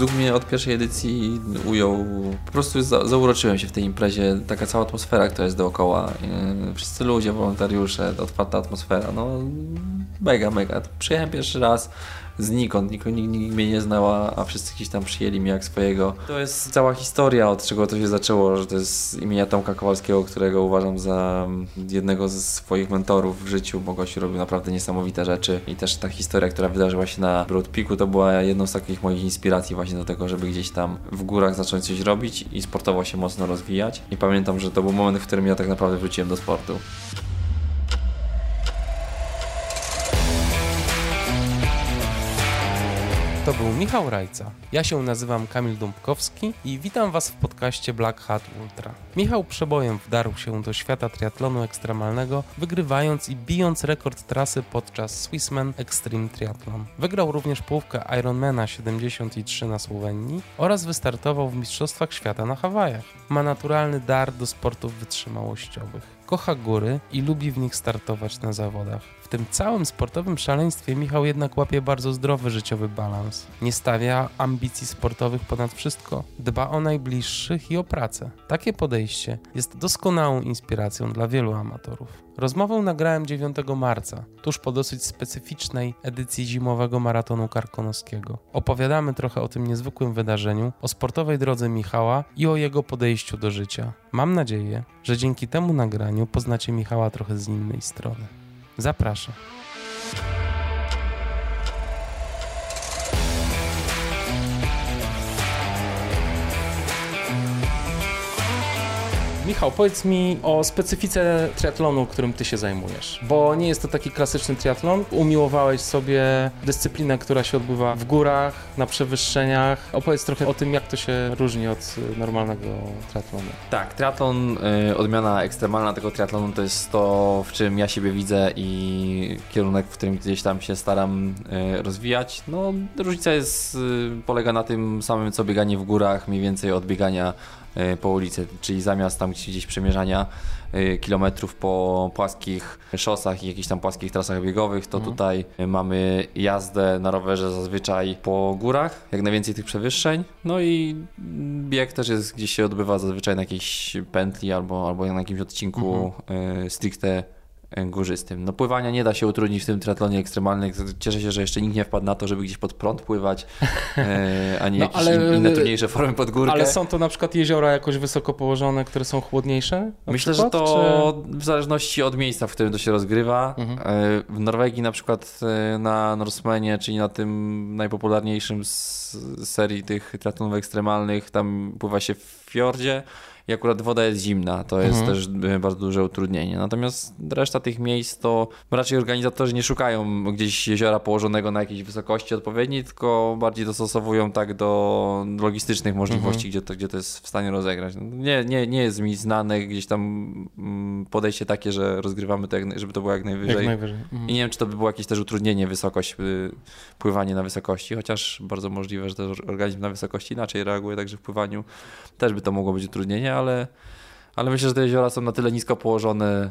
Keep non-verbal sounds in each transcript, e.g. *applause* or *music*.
Zuch mnie od pierwszej edycji ujął, po prostu za, zauroczyłem się w tej imprezie, taka cała atmosfera, która jest dookoła, yy, wszyscy ludzie, wolontariusze, otwarta atmosfera, no mega, mega. Przyjechałem pierwszy raz, znikąd, nikt, nikt, nikt mnie nie znał, a wszyscy gdzieś tam przyjęli mnie jak swojego. To jest cała historia, od czego to się zaczęło, że to jest imienia Tomka Kowalskiego, którego uważam za jednego ze swoich mentorów w życiu, bo gościu robił naprawdę niesamowite rzeczy i też ta historia, która wydarzyła się na Broad Peaku, to była jedną z takich moich inspiracji właśnie do tego, żeby gdzieś tam w górach zacząć coś robić i sportowo się mocno rozwijać. I pamiętam, że to był moment, w którym ja tak naprawdę wróciłem do sportu. To był Michał Rajca. Ja się nazywam Kamil Dąbkowski i witam Was w podcaście Black Hat Ultra. Michał przebojem wdarł się do świata triatlonu ekstremalnego, wygrywając i bijąc rekord trasy podczas Swissman Extreme Triathlon. Wygrał również połówkę Ironmana 73 na Słowenii oraz wystartował w Mistrzostwach Świata na Hawajach. Ma naturalny dar do sportów wytrzymałościowych kocha góry i lubi w nich startować na zawodach. Tym całym sportowym szaleństwie Michał jednak łapie bardzo zdrowy życiowy balans. Nie stawia ambicji sportowych ponad wszystko, dba o najbliższych i o pracę. Takie podejście jest doskonałą inspiracją dla wielu amatorów. Rozmowę nagrałem 9 marca, tuż po dosyć specyficznej edycji zimowego maratonu karkonoskiego. Opowiadamy trochę o tym niezwykłym wydarzeniu, o sportowej drodze Michała i o jego podejściu do życia. Mam nadzieję, że dzięki temu nagraniu poznacie Michała trochę z innej strony. Zapraszam. Michał, powiedz mi o specyfice triatlonu, którym ty się zajmujesz, bo nie jest to taki klasyczny triatlon. Umiłowałeś sobie dyscyplinę, która się odbywa w górach, na przewyższeniach. Opowiedz trochę o tym, jak to się różni od normalnego triatlonu. Tak, triatlon, y, odmiana ekstremalna tego triatlonu to jest to, w czym ja siebie widzę i kierunek, w którym gdzieś tam się staram y, rozwijać. No, różnica jest, y, polega na tym samym, co bieganie w górach, mniej więcej od biegania po ulicy, czyli zamiast tam gdzieś przemierzania e, kilometrów po płaskich szosach i jakichś tam płaskich trasach biegowych, to mhm. tutaj mamy jazdę na rowerze zazwyczaj po górach, jak najwięcej tych przewyższeń. No i bieg też jest gdzieś się odbywa zazwyczaj na jakiejś pętli albo, albo na jakimś odcinku mhm. stricte górzystym. No pływania nie da się utrudnić w tym triatlonie ekstremalnym. Cieszę się, że jeszcze nikt nie wpadł na to, żeby gdzieś pod prąd pływać, e, ani no, jakieś ale, inne trudniejsze formy pod górkę. Ale są to na przykład jeziora jakoś wysoko położone, które są chłodniejsze? Myślę, przykład, że to czy... w zależności od miejsca, w którym to się rozgrywa. Mhm. E, w Norwegii na przykład e, na Norsemanie, czyli na tym najpopularniejszym z serii tych triatlonów ekstremalnych, tam pływa się w fiordzie i akurat woda jest zimna, to jest mhm. też e, bardzo duże utrudnienie. Natomiast reszta tych miejsc to raczej organizatorzy nie szukają gdzieś jeziora położonego na jakiejś wysokości odpowiedniej, tylko bardziej dostosowują tak do logistycznych możliwości, mhm. gdzie, to, gdzie to jest w stanie rozegrać. No, nie, nie, nie jest mi znane gdzieś tam mm, podejście takie, że rozgrywamy to, jak, żeby to było jak najwyżej. Jak najwyżej. Mhm. I nie wiem, czy to by było jakieś też utrudnienie, wysokość, y, pływanie na wysokości, chociaż bardzo możliwe, że też organizm na wysokości inaczej reaguje, także w pływaniu też by to mogło być utrudnienie, ale, ale myślę, że te jeziora są na tyle nisko położone,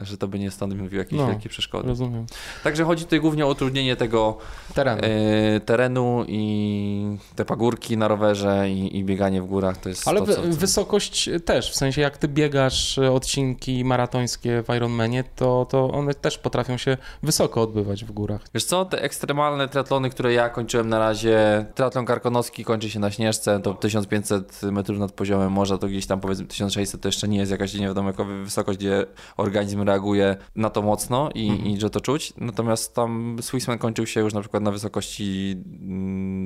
że to by nie stanowiło jakieś no, wielkie przeszkody. Rozumiem. Także chodzi tutaj głównie o utrudnienie tego terenu, e, terenu i te pagórki na rowerze i, i, bieganie w górach to jest Ale to, co, co... wysokość też, w sensie jak ty biegasz odcinki maratońskie w Ironmanie, to, to one też potrafią się wysoko odbywać w górach. Wiesz co, te ekstremalne triatlony, które ja kończyłem na razie, triatlon karkonoski kończy się na Śnieżce, to 1500 metrów nad poziomem morza, to gdzieś tam powiedzmy 1600 to jeszcze nie jest jakaś nie wiadomo jaka wysokość, gdzie organizm reaguje na to mocno i, mhm. i że to czuć. Natomiast tam Swissman kończył się już na przykład na wysokości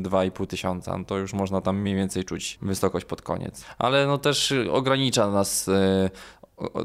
2,5 mm, tysiąca. No to już można tam mniej więcej czuć wysokość pod koniec. Ale no też ogranicza nas e,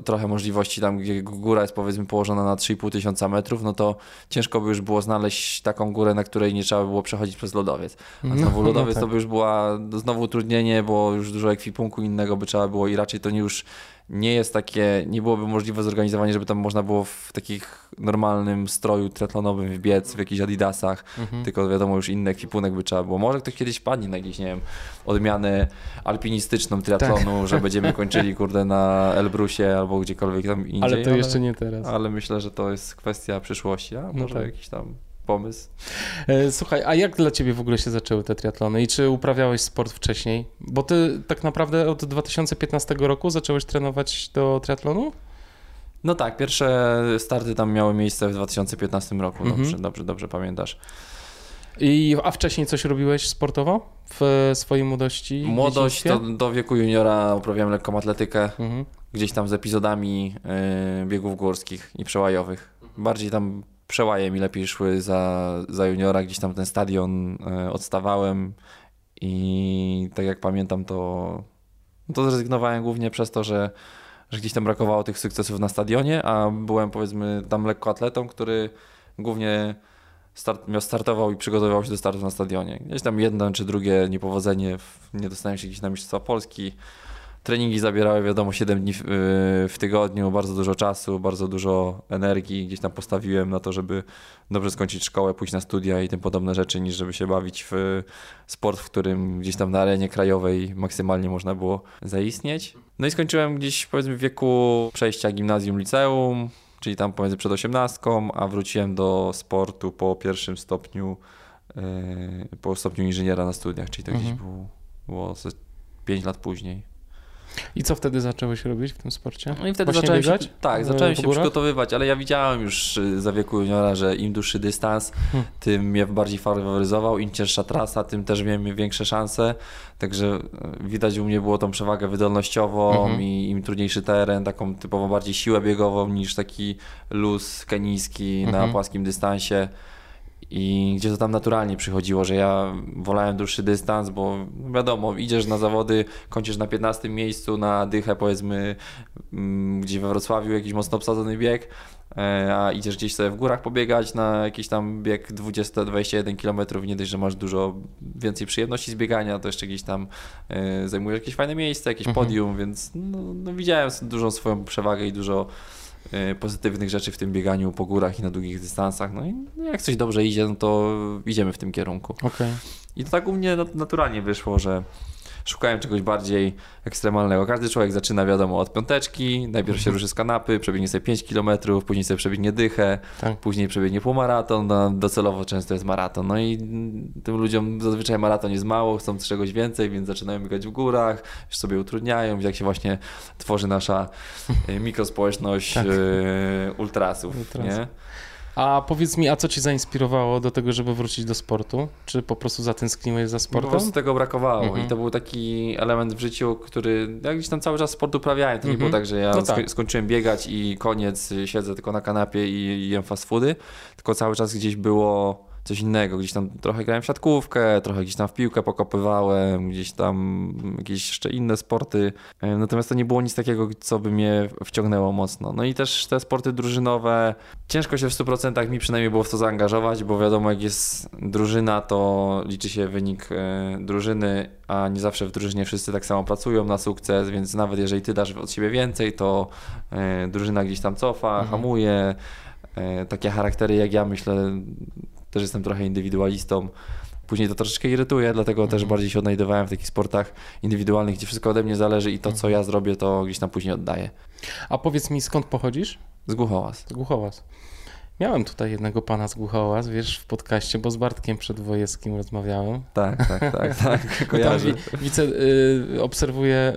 trochę możliwości tam, gdzie góra jest powiedzmy położona na 3,5 tysiąca metrów, no to ciężko by już było znaleźć taką górę, na której nie trzeba by było przechodzić przez lodowiec. A no, znowu lodowiec no, tak. to by już była znowu utrudnienie, bo już dużo ekwipunku innego by trzeba było i raczej to nie już nie jest takie, nie byłoby możliwe zorganizowanie, żeby tam można było w takich normalnym stroju triatlonowym wbiec, w jakichś adidasach, mhm. tylko wiadomo już inny ekwipunek by trzeba było. Może ktoś kiedyś padnie na jakieś, nie wiem, odmianę alpinistyczną triatlonu, tak. że będziemy *laughs* kończyli kurde na Elbrusie albo gdziekolwiek tam indziej. Ale to jeszcze nie teraz. Ale myślę, że to jest kwestia przyszłości, a no może no tak. jakiś tam pomysł. E, słuchaj, a jak dla ciebie w ogóle się zaczęły te triatlony i czy uprawiałeś sport wcześniej? Bo ty tak naprawdę od 2015 roku zacząłeś trenować do triatlonu? No tak, pierwsze starty tam miały miejsce w 2015 roku, Mhm. dobrze, dobrze, dobrze pamiętasz. I, a wcześniej coś robiłeś sportowo w swojej młodości? Młodość to do wieku juniora uprawiałem lekką atletykę, Mhm. gdzieś tam z epizodami y, biegów górskich i przełajowych. Bardziej tam przełaje mi lepiej szły za, za juniora, gdzieś tam ten stadion y, odstawałem i tak jak pamiętam to, to zrezygnowałem głównie przez to, że, że gdzieś tam brakowało tych sukcesów na stadionie, a byłem powiedzmy tam lekkoatletą, który głównie start, miał startował i przygotowywał się do startu na stadionie. Gdzieś tam jedno czy drugie niepowodzenie, w, nie dostałem się gdzieś na Mistrzostwa Polski. Treningi zabierały, wiadomo, 7 dni w, yy, w tygodniu, bardzo dużo czasu, bardzo dużo energii. Gdzieś tam postawiłem na to, żeby dobrze skończyć szkołę, pójść na studia i tym podobne rzeczy, niż żeby się bawić w sport, w którym gdzieś tam na arenie krajowej maksymalnie można było zaistnieć. No i skończyłem gdzieś powiedzmy w wieku przejścia gimnazjum, liceum, czyli tam pomiędzy przed osiemnastką, a wróciłem do sportu po pierwszym stopniu, yy, po stopniu inżyniera na studiach, czyli to Mhm. gdzieś było, było ze 5 lat później. I co wtedy zacząłeś robić w tym sporcie? No i wtedy Właśnie zacząłem się, biegać? tak, E, zacząłem po się górach? przygotowywać, ale ja widziałem już y, za wieku juniora, że im dłuższy dystans, Hmm. tym mnie bardziej faworyzował, im cięższa trasa, tym też miałem większe szanse, także y, widać u mnie było tą przewagę wydolnościową Mhm. i im trudniejszy teren, taką typowo bardziej siłę biegową niż taki luz kenijski na Mhm. płaskim dystansie. I gdzie to tam naturalnie przychodziło, że ja wolałem dłuższy dystans, bo wiadomo, idziesz na zawody, kończysz na 15 miejscu na dychę, powiedzmy, mm, gdzie we Wrocławiu jakiś mocno obsadzony bieg, e, a idziesz gdzieś sobie w górach pobiegać na jakiś tam bieg 20-21 km, nie dość, że masz dużo więcej przyjemności z biegania, to jeszcze gdzieś tam e, zajmujesz jakieś fajne miejsce, jakieś Mhm. podium, więc no, no widziałem dużą swoją przewagę i dużo pozytywnych rzeczy w tym bieganiu po górach i na długich dystansach. No i jak coś dobrze idzie, no to idziemy w tym kierunku. Okej. I to tak u mnie nat- naturalnie wyszło, że szukałem czegoś bardziej ekstremalnego. Każdy człowiek zaczyna, wiadomo, od piąteczki, najpierw się ruszy z kanapy, przebiegnie sobie 5 km, później sobie przebiegnie dychę, Tak. później przebiegnie półmaraton, no, docelowo często jest maraton. No i tym ludziom zazwyczaj maraton jest mało, chcą czegoś więcej, więc zaczynają biegać w górach, już sobie utrudniają, jak się właśnie tworzy nasza y, mikrospołeczność Tak. y, ultrasów, Ultrasów. nie? A powiedz mi, a co ci zainspirowało do tego, żeby wrócić do sportu? Czy po prostu zatęskniłeś za Mi Po sportem? prostu tego brakowało Mhm. i to był taki element w życiu, który ja gdzieś tam cały czas sport uprawiałem. To nie Mhm. było tak, że ja No tak. skończyłem biegać i koniec, siedzę tylko na kanapie i jem fast foody, tylko cały czas gdzieś było coś innego. Gdzieś tam trochę grałem w siatkówkę, trochę gdzieś tam w piłkę pokopywałem, gdzieś tam jakieś jeszcze inne sporty. E, Natomiast to nie było nic takiego, co by mnie wciągnęło mocno. No i też te sporty drużynowe, ciężko się w 100% mi przynajmniej było w to zaangażować, bo wiadomo, jak jest drużyna, to liczy się wynik e, drużyny, a nie zawsze w drużynie wszyscy tak samo pracują na sukces, więc nawet jeżeli ty dasz od siebie więcej, to e, drużyna gdzieś tam cofa, Mhm. hamuje. Takie charaktery jak ja myślę, też jestem trochę indywidualistą. Później to troszeczkę irytuje, dlatego też Mhm. bardziej się odnajdowałem w takich sportach indywidualnych, gdzie wszystko ode mnie zależy i to, co ja zrobię, to gdzieś tam później oddaję. A powiedz mi, skąd pochodzisz? Z Głuchołaz. Z Głuchołaz. Miałem tutaj jednego pana z Głuchołaz, wiesz, w podcaście, bo z Bartkiem Przedwojewskim rozmawiałem. Tak, tak, tak, tak, *laughs* Tam kojarzę. wi- widzę, y, obserwuję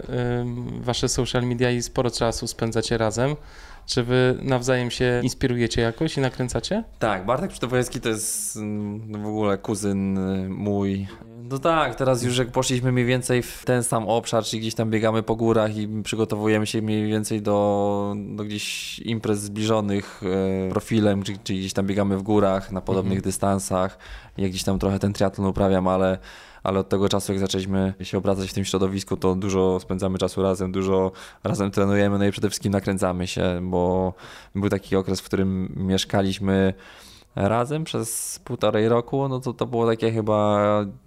y, wasze social media i sporo czasu spędzacie razem. Czy wy nawzajem się inspirujecie jakoś i nakręcacie? Tak, Bartek Przydowojewski to jest mm, w ogóle kuzyn y, mój. No tak, teraz już jak poszliśmy mniej więcej w ten sam obszar, czyli gdzieś tam biegamy po górach i przygotowujemy się mniej więcej do, do gdzieś imprez zbliżonych e, profilem, czyli, czyli gdzieś tam biegamy w górach na podobnych Mhm. dystansach. Ja gdzieś tam trochę ten triatlon uprawiam, ale, ale od tego czasu, jak zaczęliśmy się obracać w tym środowisku, to dużo spędzamy czasu razem, dużo razem trenujemy, no i przede wszystkim nakręcamy się, bo był taki okres, w którym mieszkaliśmy razem przez półtorej roku, no to to było takie chyba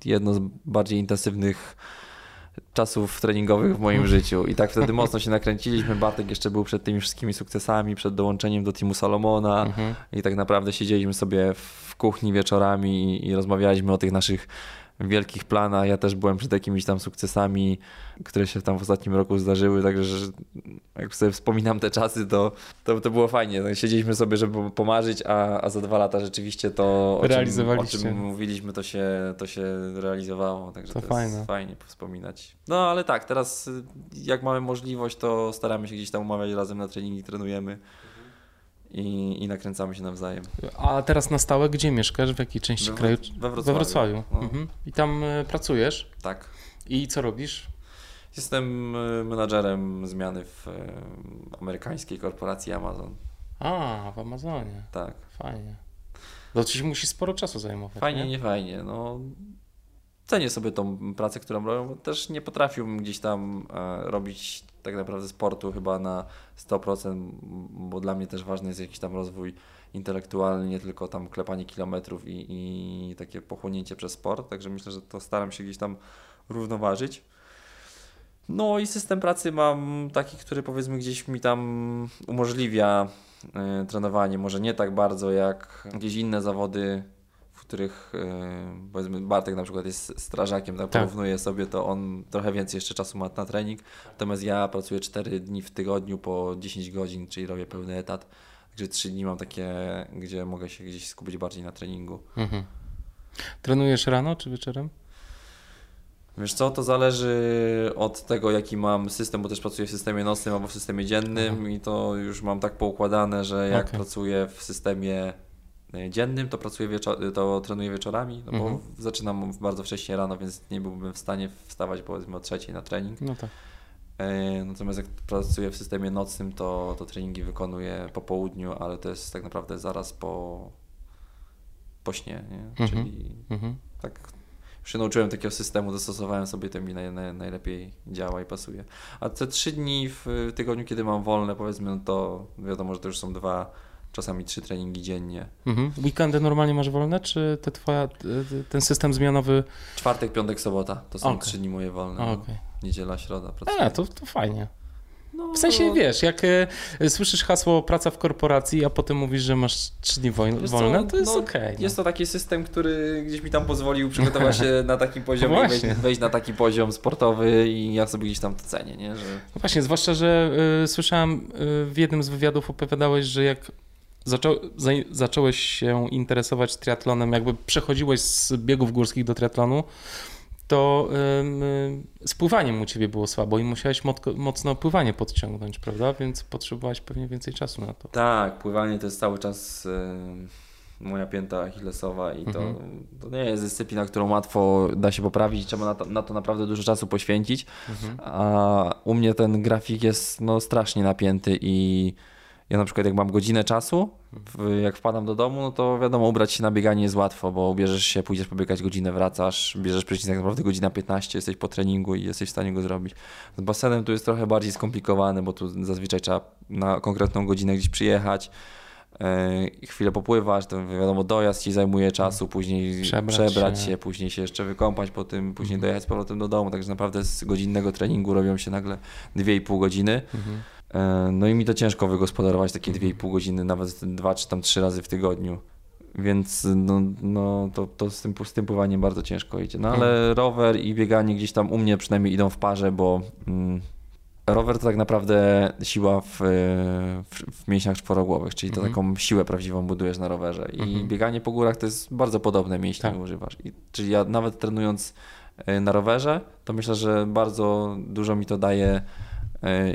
jedno z bardziej intensywnych czasów treningowych w moim życiu i tak wtedy mocno się nakręciliśmy. Bartek jeszcze był przed tymi wszystkimi sukcesami, przed dołączeniem do teamu Salomona Mhm. i tak naprawdę siedzieliśmy sobie w kuchni wieczorami i, i rozmawialiśmy o tych naszych wielkich planach. Ja też byłem przed jakimiś tam sukcesami, które się tam w ostatnim roku zdarzyły, także jak sobie wspominam te czasy, to, to, to było fajnie. No, siedzieliśmy sobie, żeby pomarzyć, a, a za dwa lata rzeczywiście to, o czym, o czym mówiliśmy, to się, to się realizowało. Także to, to fajne. jest fajnie wspominać. No ale tak, teraz jak mamy możliwość, to staramy się gdzieś tam umawiać razem na treningi, trenujemy i, i nakręcamy się nawzajem. A teraz na stałe gdzie mieszkasz? W jakiej części we, kraju? We Wrocławiu. We Wrocławiu. No. Mhm. I tam y, pracujesz? Tak. I co robisz? Jestem e, menadżerem zmiany w y, amerykańskiej korporacji Amazon. A, w Amazonie. Tak. Fajnie. To ci musi sporo czasu zajmować. Fajnie, nie, nie fajnie. No, cenię sobie tą pracę, którą robię, bo też nie potrafiłbym gdzieś tam e, robić tak naprawdę sportu chyba na 100%, bo dla mnie też ważny jest jakiś tam rozwój intelektualny, nie tylko tam klepanie kilometrów i, i takie pochłonięcie przez sport, także myślę, że to staram się gdzieś tam równoważyć. No i system pracy mam taki, który powiedzmy gdzieś mi tam umożliwia y, trenowanie, może nie tak bardzo jak gdzieś inne zawody których e, powiedzmy Bartek na przykład jest strażakiem, tak, tak. porównuje sobie, to on trochę więcej jeszcze czasu ma na trening, natomiast ja pracuję 4 dni w tygodniu po 10 godzin, czyli robię pełny etat, także 3 dni mam takie, gdzie mogę się gdzieś skupić bardziej na treningu. Mhm. Trenujesz rano czy wieczorem? Wiesz co, to zależy od tego, jaki mam system, bo też pracuję w systemie nocnym albo w systemie dziennym Aha. i to już mam tak poukładane, że jak okay. pracuję w systemie dziennym, to pracuję wieczor- to trenuję wieczorami, no bo mhm. zaczynam bardzo wcześnie rano, więc nie byłbym w stanie wstawać powiedzmy o trzeciej na trening. No tak. E, natomiast jak pracuję w systemie nocnym, to, to treningi wykonuję po południu, ale to jest tak naprawdę zaraz po, po śnie, nie? Mhm. czyli mhm. tak już się nauczyłem takiego systemu, dostosowałem sobie, to mi naj, naj, najlepiej działa i pasuje. A te trzy dni w tygodniu, kiedy mam wolne, powiedzmy, no to wiadomo, że to już są dwa czasami trzy treningi dziennie. Mhm. Weekendy normalnie masz wolne, czy te twoja, ten system zmianowy? Czwartek, piątek, sobota. To są okay. trzy dni moje wolne. Okay. Niedziela, środa. Pracuję. A, to, to fajnie. No, w sensie no. wiesz, jak e, słyszysz hasło praca w korporacji, a potem mówisz, że masz trzy dni wolne, to, to jest no, okej. Okay, no. Jest to taki system, który gdzieś mi tam pozwolił przygotować się *laughs* na takim poziomie, wejść, wejść, na taki poziom sportowy i ja sobie gdzieś tam to cenię, nie? Że... No właśnie, zwłaszcza, że y, słyszałem y, w jednym z wywiadów opowiadałeś, że jak zaczą, za, zacząłeś się interesować triatlonem, jakby przechodziłeś z biegów górskich do triatlonu, to yy, z pływaniem u ciebie było słabo i musiałeś mocno, pływanie podciągnąć, prawda? Więc potrzebowałeś pewnie więcej czasu na to. Tak, pływanie to jest cały czas yy, moja pięta achillesowa i to, mhm. to nie jest dyscyplina, którą łatwo da się poprawić, trzeba na to, na to naprawdę dużo czasu poświęcić, mhm. a u mnie ten grafik jest no, strasznie napięty i ja na przykład jak mam godzinę czasu, jak wpadam do domu, no to wiadomo, ubrać się na bieganie jest łatwo, bo ubierzesz się, pójdziesz pobiegać godzinę, wracasz, bierzesz prysznic tak naprawdę godzina 15, jesteś po treningu i jesteś w stanie go zrobić. Z basenem tu jest trochę bardziej skomplikowane, bo tu zazwyczaj trzeba na konkretną godzinę gdzieś przyjechać, yy, chwilę popływać, to wiadomo, dojazd ci zajmuje czasu, później przebrać, przebrać się. się. później się jeszcze wykąpać po tym, później mhm. dojechać z powrotem do domu, także naprawdę z godzinnego treningu robią się nagle 2,5 godziny. Mhm. E, no i mi to ciężko wygospodarować takie 2,5 godziny, nawet dwa czy tam trzy razy w tygodniu. Więc no, no to, to z, tym, z tym pływaniem bardzo ciężko idzie. No ale hmm. rower i bieganie gdzieś tam u mnie przynajmniej idą w parze, bo mm, rower to tak naprawdę siła w, w, w mięśniach czworogłowych, czyli to hmm. taką siłę prawdziwą budujesz na rowerze. I hmm. bieganie po górach to jest bardzo podobne mięśnie tak. używasz. I, czyli ja nawet trenując e, na rowerze, to myślę, że bardzo dużo mi to daje E,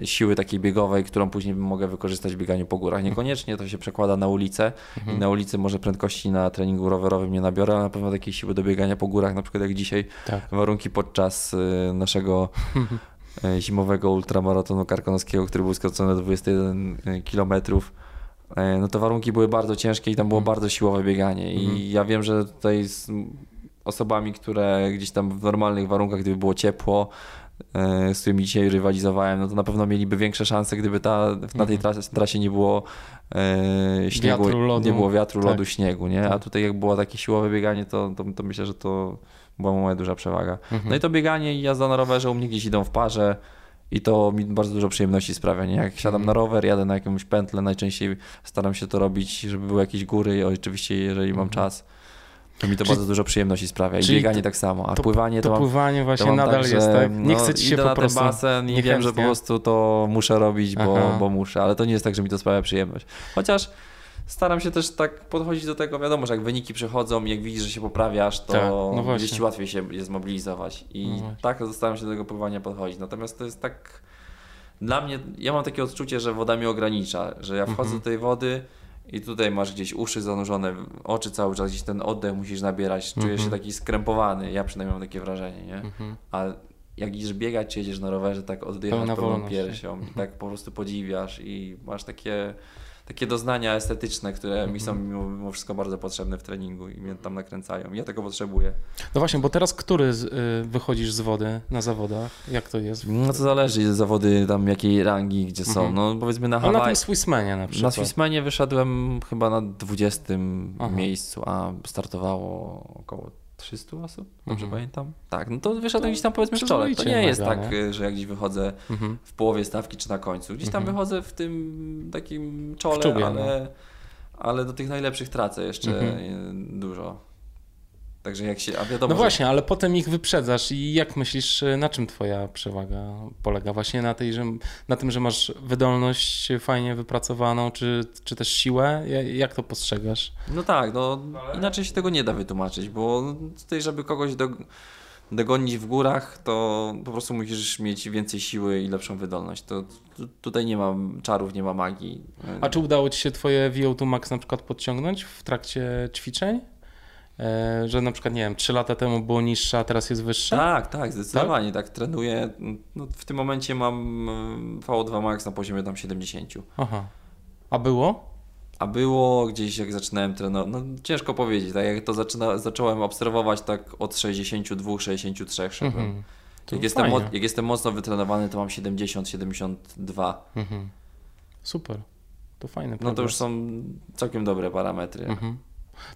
siły takiej biegowej, którą później mogę wykorzystać w bieganiu po górach. Niekoniecznie to się przekłada na ulicę mhm. i na ulicy może prędkości na treningu rowerowym nie nabiorę, ale na pewno takiej siły do biegania po górach, na przykład jak dzisiaj tak. warunki podczas e, naszego *laughs* e, zimowego ultramaratonu karkonoskiego, który był skrócony do 21 km no to warunki były bardzo ciężkie i tam było mhm. bardzo siłowe bieganie i mhm. ja wiem, że tutaj z osobami, które gdzieś tam w normalnych warunkach, gdyby było ciepło, E, z którymi dzisiaj rywalizowałem, no to na pewno mieliby większe szanse, gdyby ta, na tej mhm. trasie, trasie nie było e, śniegu, wiatru, lodu. nie było wiatru, tak. lodu, śniegu, nie? Tak. A tutaj jak było takie siłowe bieganie, to, to, to myślę, że to była moja duża przewaga. Mhm. No i to bieganie i jazda na rowerze u mnie gdzieś idą w parze i to mi bardzo dużo przyjemności sprawia, nie? Jak siadam na mhm. rower, jadę na jakąś pętlę, najczęściej staram się to robić, żeby były jakieś góry oczywiście jeżeli mam czas, To mi to bardzo dużo przyjemności sprawia i czyli bieganie to- tak samo, a to- pływanie to, To mam, pływanie to właśnie mam nadal tak, jest tak. Nie no, chce ci się po na prostu. ten basen i wiem, że po prostu to muszę robić, bo, Aha. bo muszę, ale to nie jest tak, że mi to sprawia przyjemność. Chociaż staram się też tak podchodzić do tego, wiadomo, że jak wyniki przychodzą i jak widzisz, że się poprawiasz, to Tak, no gdzieś ci łatwiej się je zmobilizować i No tak staram się do tego pływania podchodzić. Natomiast to jest tak, dla mnie, ja mam takie odczucie, że woda mnie ogranicza, że ja wchodzę Mhm. do tej wody i tutaj masz gdzieś uszy zanurzone, oczy cały czas, gdzieś ten oddech musisz nabierać, czujesz Mhm. się taki skrępowany, ja przynajmniej mam takie wrażenie, nie? Mhm. A jak idziesz biegać, jedziesz na rowerze, tak oddychasz pełną piersią tak po prostu podziwiasz i masz takie, takie doznania estetyczne, które mi są Mhm. mimo, mimo wszystko bardzo potrzebne w treningu i mnie tam nakręcają. Ja tego potrzebuję. No właśnie, bo teraz który y, wychodzisz z wody na zawodach? Jak to jest? No to zależy, zawody tam jakiej rangi, gdzie są. Mhm. No powiedzmy na A na tym Swissmanie na Na przykład. Swissmanie wyszedłem chyba na 20 Aha. miejscu, a startowało około 300 osób, dobrze Mhm. pamiętam? Tak, no to wyszedłem gdzieś tam powiedzmy w czole. To nie jest tak, y, że jak gdzieś wychodzę Mhm. w połowie stawki czy na końcu. Gdzieś tam Mhm. wychodzę w tym takim czole, czubie, no. ale, ale do tych najlepszych tracę jeszcze Mhm. y, dużo. Także jak się, a wiadomo, No że- właśnie, ale potem ich wyprzedzasz i jak myślisz, y, na czym twoja przewaga polega? Właśnie na, tej, że, na tym, że masz wydolność fajnie wypracowaną, czy, czy też siłę? Ja- Jak to postrzegasz? No tak, no inaczej się tego nie da wytłumaczyć, bo tutaj, żeby kogoś do, dogonić w górach, to po prostu musisz mieć więcej siły i lepszą wydolność. To, tu- tutaj nie ma czarów, nie ma magii. A czy udało ci się twoje VO2 Max na przykład podciągnąć w trakcie ćwiczeń? E, że na przykład, nie wiem, 3 lata temu było niższe, a teraz jest wyższe? Tak, tak, zdecydowanie, tak, trenuję. No, w tym momencie mam y, VO2 max na poziomie tam 70. Aha. A było? A było gdzieś jak zaczynałem trenować, no ciężko powiedzieć, tak jak to zaczyna, zacząłem obserwować tak od 62, 63 szedłem. Mhm. Jak jestem, mo- jak jestem mocno wytrenowany, to mam 70, 72. Mhm. Super. To fajne. No to już są całkiem dobre parametry. Mhm.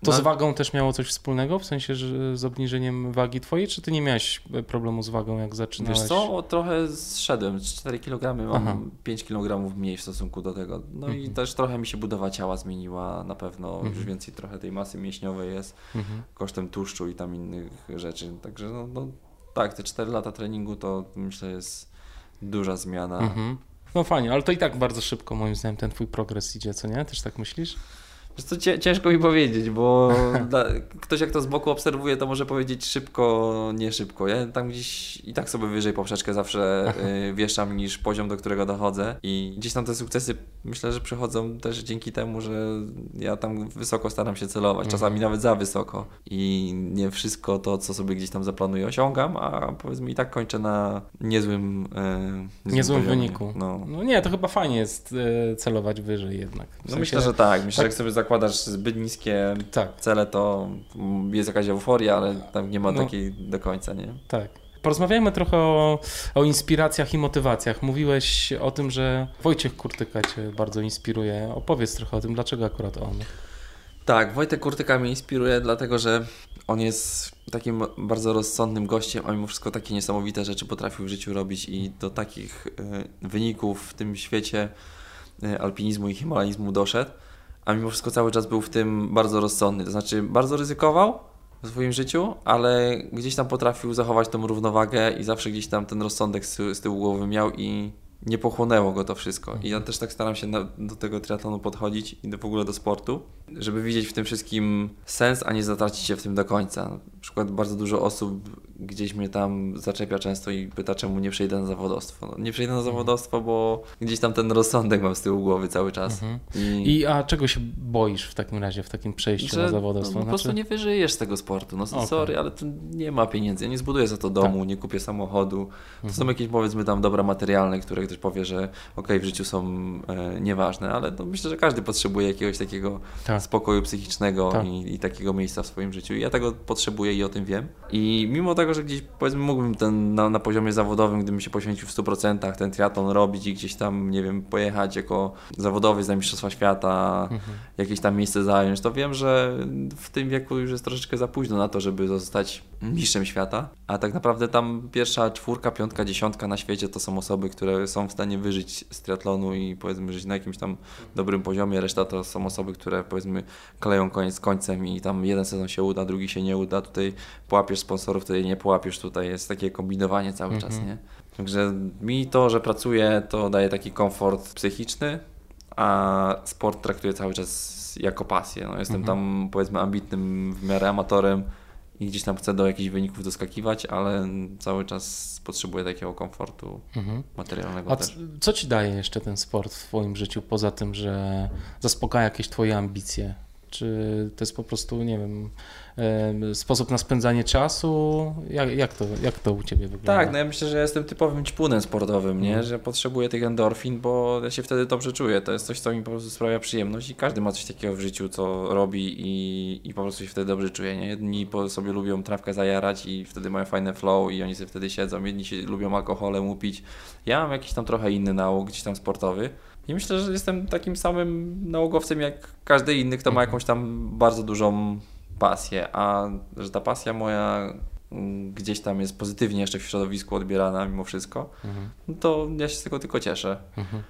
To No, z wagą też miało coś wspólnego? W sensie, że z obniżeniem wagi twojej, czy ty nie miałeś e, problemu z wagą, jak zaczynałeś? Wiesz co, o, trochę zszedłem, z 4 kg mam Aha. 5 kg mniej w stosunku do tego. No i Mhm. też trochę mi się budowa ciała zmieniła, na pewno już Mhm. więcej trochę tej masy mięśniowej jest, Mhm. kosztem tłuszczu i tam innych rzeczy. Także no, no tak, te 4 lata treningu to myślę jest duża zmiana. Mhm. No fajnie, ale to i tak bardzo szybko moim zdaniem ten twój progres idzie, co nie? Też tak myślisz? Wiesz co, ciężko mi powiedzieć, bo *laughs* ktoś jak to z boku obserwuje, to może powiedzieć szybko, nie szybko. Ja tam gdzieś i tak sobie wyżej poprzeczkę zawsze *laughs* y, wieszam niż poziom, do którego dochodzę i gdzieś tam te sukcesy myślę, że przychodzą też dzięki temu, że ja tam wysoko staram się celować, czasami nawet za wysoko i nie wszystko to, co sobie gdzieś tam zaplanuję osiągam, a powiedzmy i tak kończę na niezłym, y, Niezłym poziomie. wyniku. No. No nie, to chyba fajnie jest e, celować wyżej jednak. W No sensie- myślę, że tak. Myślę, że tak. jak sobie zakładasz zbyt niskie Tak, cele, to jest jakaś euforia, ale tam nie ma No. takiej do końca, nie? tak. Porozmawiajmy trochę o, o inspiracjach i motywacjach. Mówiłeś o tym, że Wojciech Kurtyka cię bardzo inspiruje. Opowiedz trochę o tym, dlaczego akurat on. Tak, Wojtek Kurtyka mnie inspiruje, dlatego że on jest takim bardzo rozsądnym gościem, a mimo wszystko takie niesamowite rzeczy potrafił w życiu robić i do takich y, wyników w tym świecie y, alpinizmu i himalajzmu doszedł, a mimo wszystko cały czas był w tym bardzo rozsądny, to znaczy bardzo ryzykował w swoim życiu, ale gdzieś tam potrafił zachować tą równowagę i zawsze gdzieś tam ten rozsądek z, tyłu głowy miał i nie pochłonęło go to wszystko. I ja też tak staram się na, do tego triatlonu podchodzić i do, w ogóle do sportu, żeby widzieć w tym wszystkim sens, a nie zatracić się w tym do końca. Na przykład bardzo dużo osób gdzieś mnie tam zaczepia często i pyta, czemu nie przejdę na zawodowstwo. No, nie przejdę na zawodowstwo, bo gdzieś tam ten rozsądek mam z tyłu głowy cały czas. Mhm. I, I a czego się boisz w takim razie, w takim przejściu na że zawodowstwo? no, po prostu Znaczy- nie wyżyjesz z tego sportu. No Okej. sorry, ale tu nie ma pieniędzy. Ja nie zbuduję za to domu, nie kupię samochodu. To są jakieś powiedzmy tam dobra materialne, które ktoś powie, że okej, w życiu są e, nieważne, ale to myślę, że każdy potrzebuje jakiegoś takiego Tak. Spokoju psychicznego Tak. i, i takiego miejsca w swoim życiu. I ja tego potrzebuję i o tym wiem. I mimo tego, że gdzieś powiedzmy mógłbym ten na, na poziomie zawodowym, gdybym się poświęcił w 100% ten triatlon robić i gdzieś tam, nie wiem, pojechać jako zawodowiec na Mistrzostwa Świata, Mhm. jakieś tam miejsce zająć, to wiem, że w tym wieku już jest troszeczkę za późno na to, żeby zostać mistrzem świata, a tak naprawdę tam pierwsza czwórka, piątka, dziesiątka na świecie to są osoby, które są w stanie wyżyć z triatlonu i powiedzmy żyć na jakimś tam dobrym poziomie, reszta to są osoby, które powiedzmy kleją koniec końcem i tam jeden sezon się uda, drugi się nie uda, tutaj połapiesz sponsorów, tutaj nie połapiesz, tutaj jest takie kombinowanie cały czas, nie? Także mi to, że pracuję, to daje taki komfort psychiczny, a sport traktuję cały czas jako pasję. No, jestem tam powiedzmy ambitnym w miarę amatorem i gdzieś tam chcę do jakichś wyników doskakiwać, ale cały czas potrzebuję takiego komfortu materialnego A też. co ci daje jeszcze ten sport w twoim życiu, poza tym, że zaspokaja jakieś twoje ambicje? Czy to jest po prostu, nie wiem, em, sposób na spędzanie czasu? Jak, jak, to, jak to u ciebie wygląda? Tak, no ja myślę, że jestem typowym ćpunem sportowym, nie? Mhm. że potrzebuję tych endorfin, bo ja się wtedy dobrze czuję. To jest coś, co mi po prostu sprawia przyjemność i każdy ma coś takiego w życiu, co robi i, i po prostu się wtedy dobrze czuje. Nie? Jedni po sobie lubią trawkę zajarać i wtedy mają fajne flow i oni sobie wtedy siedzą. Jedni się lubią alkoholem upić. Ja mam jakiś tam trochę inny nauk, gdzieś tam sportowy. I myślę, że jestem takim samym nałogowcem jak każdy inny, kto ma Mhm. jakąś tam bardzo dużą pasję, a że ta pasja moja mm, gdzieś tam jest pozytywnie jeszcze w środowisku odbierana mimo wszystko, Mhm. to ja się z tego tylko cieszę. Mhm.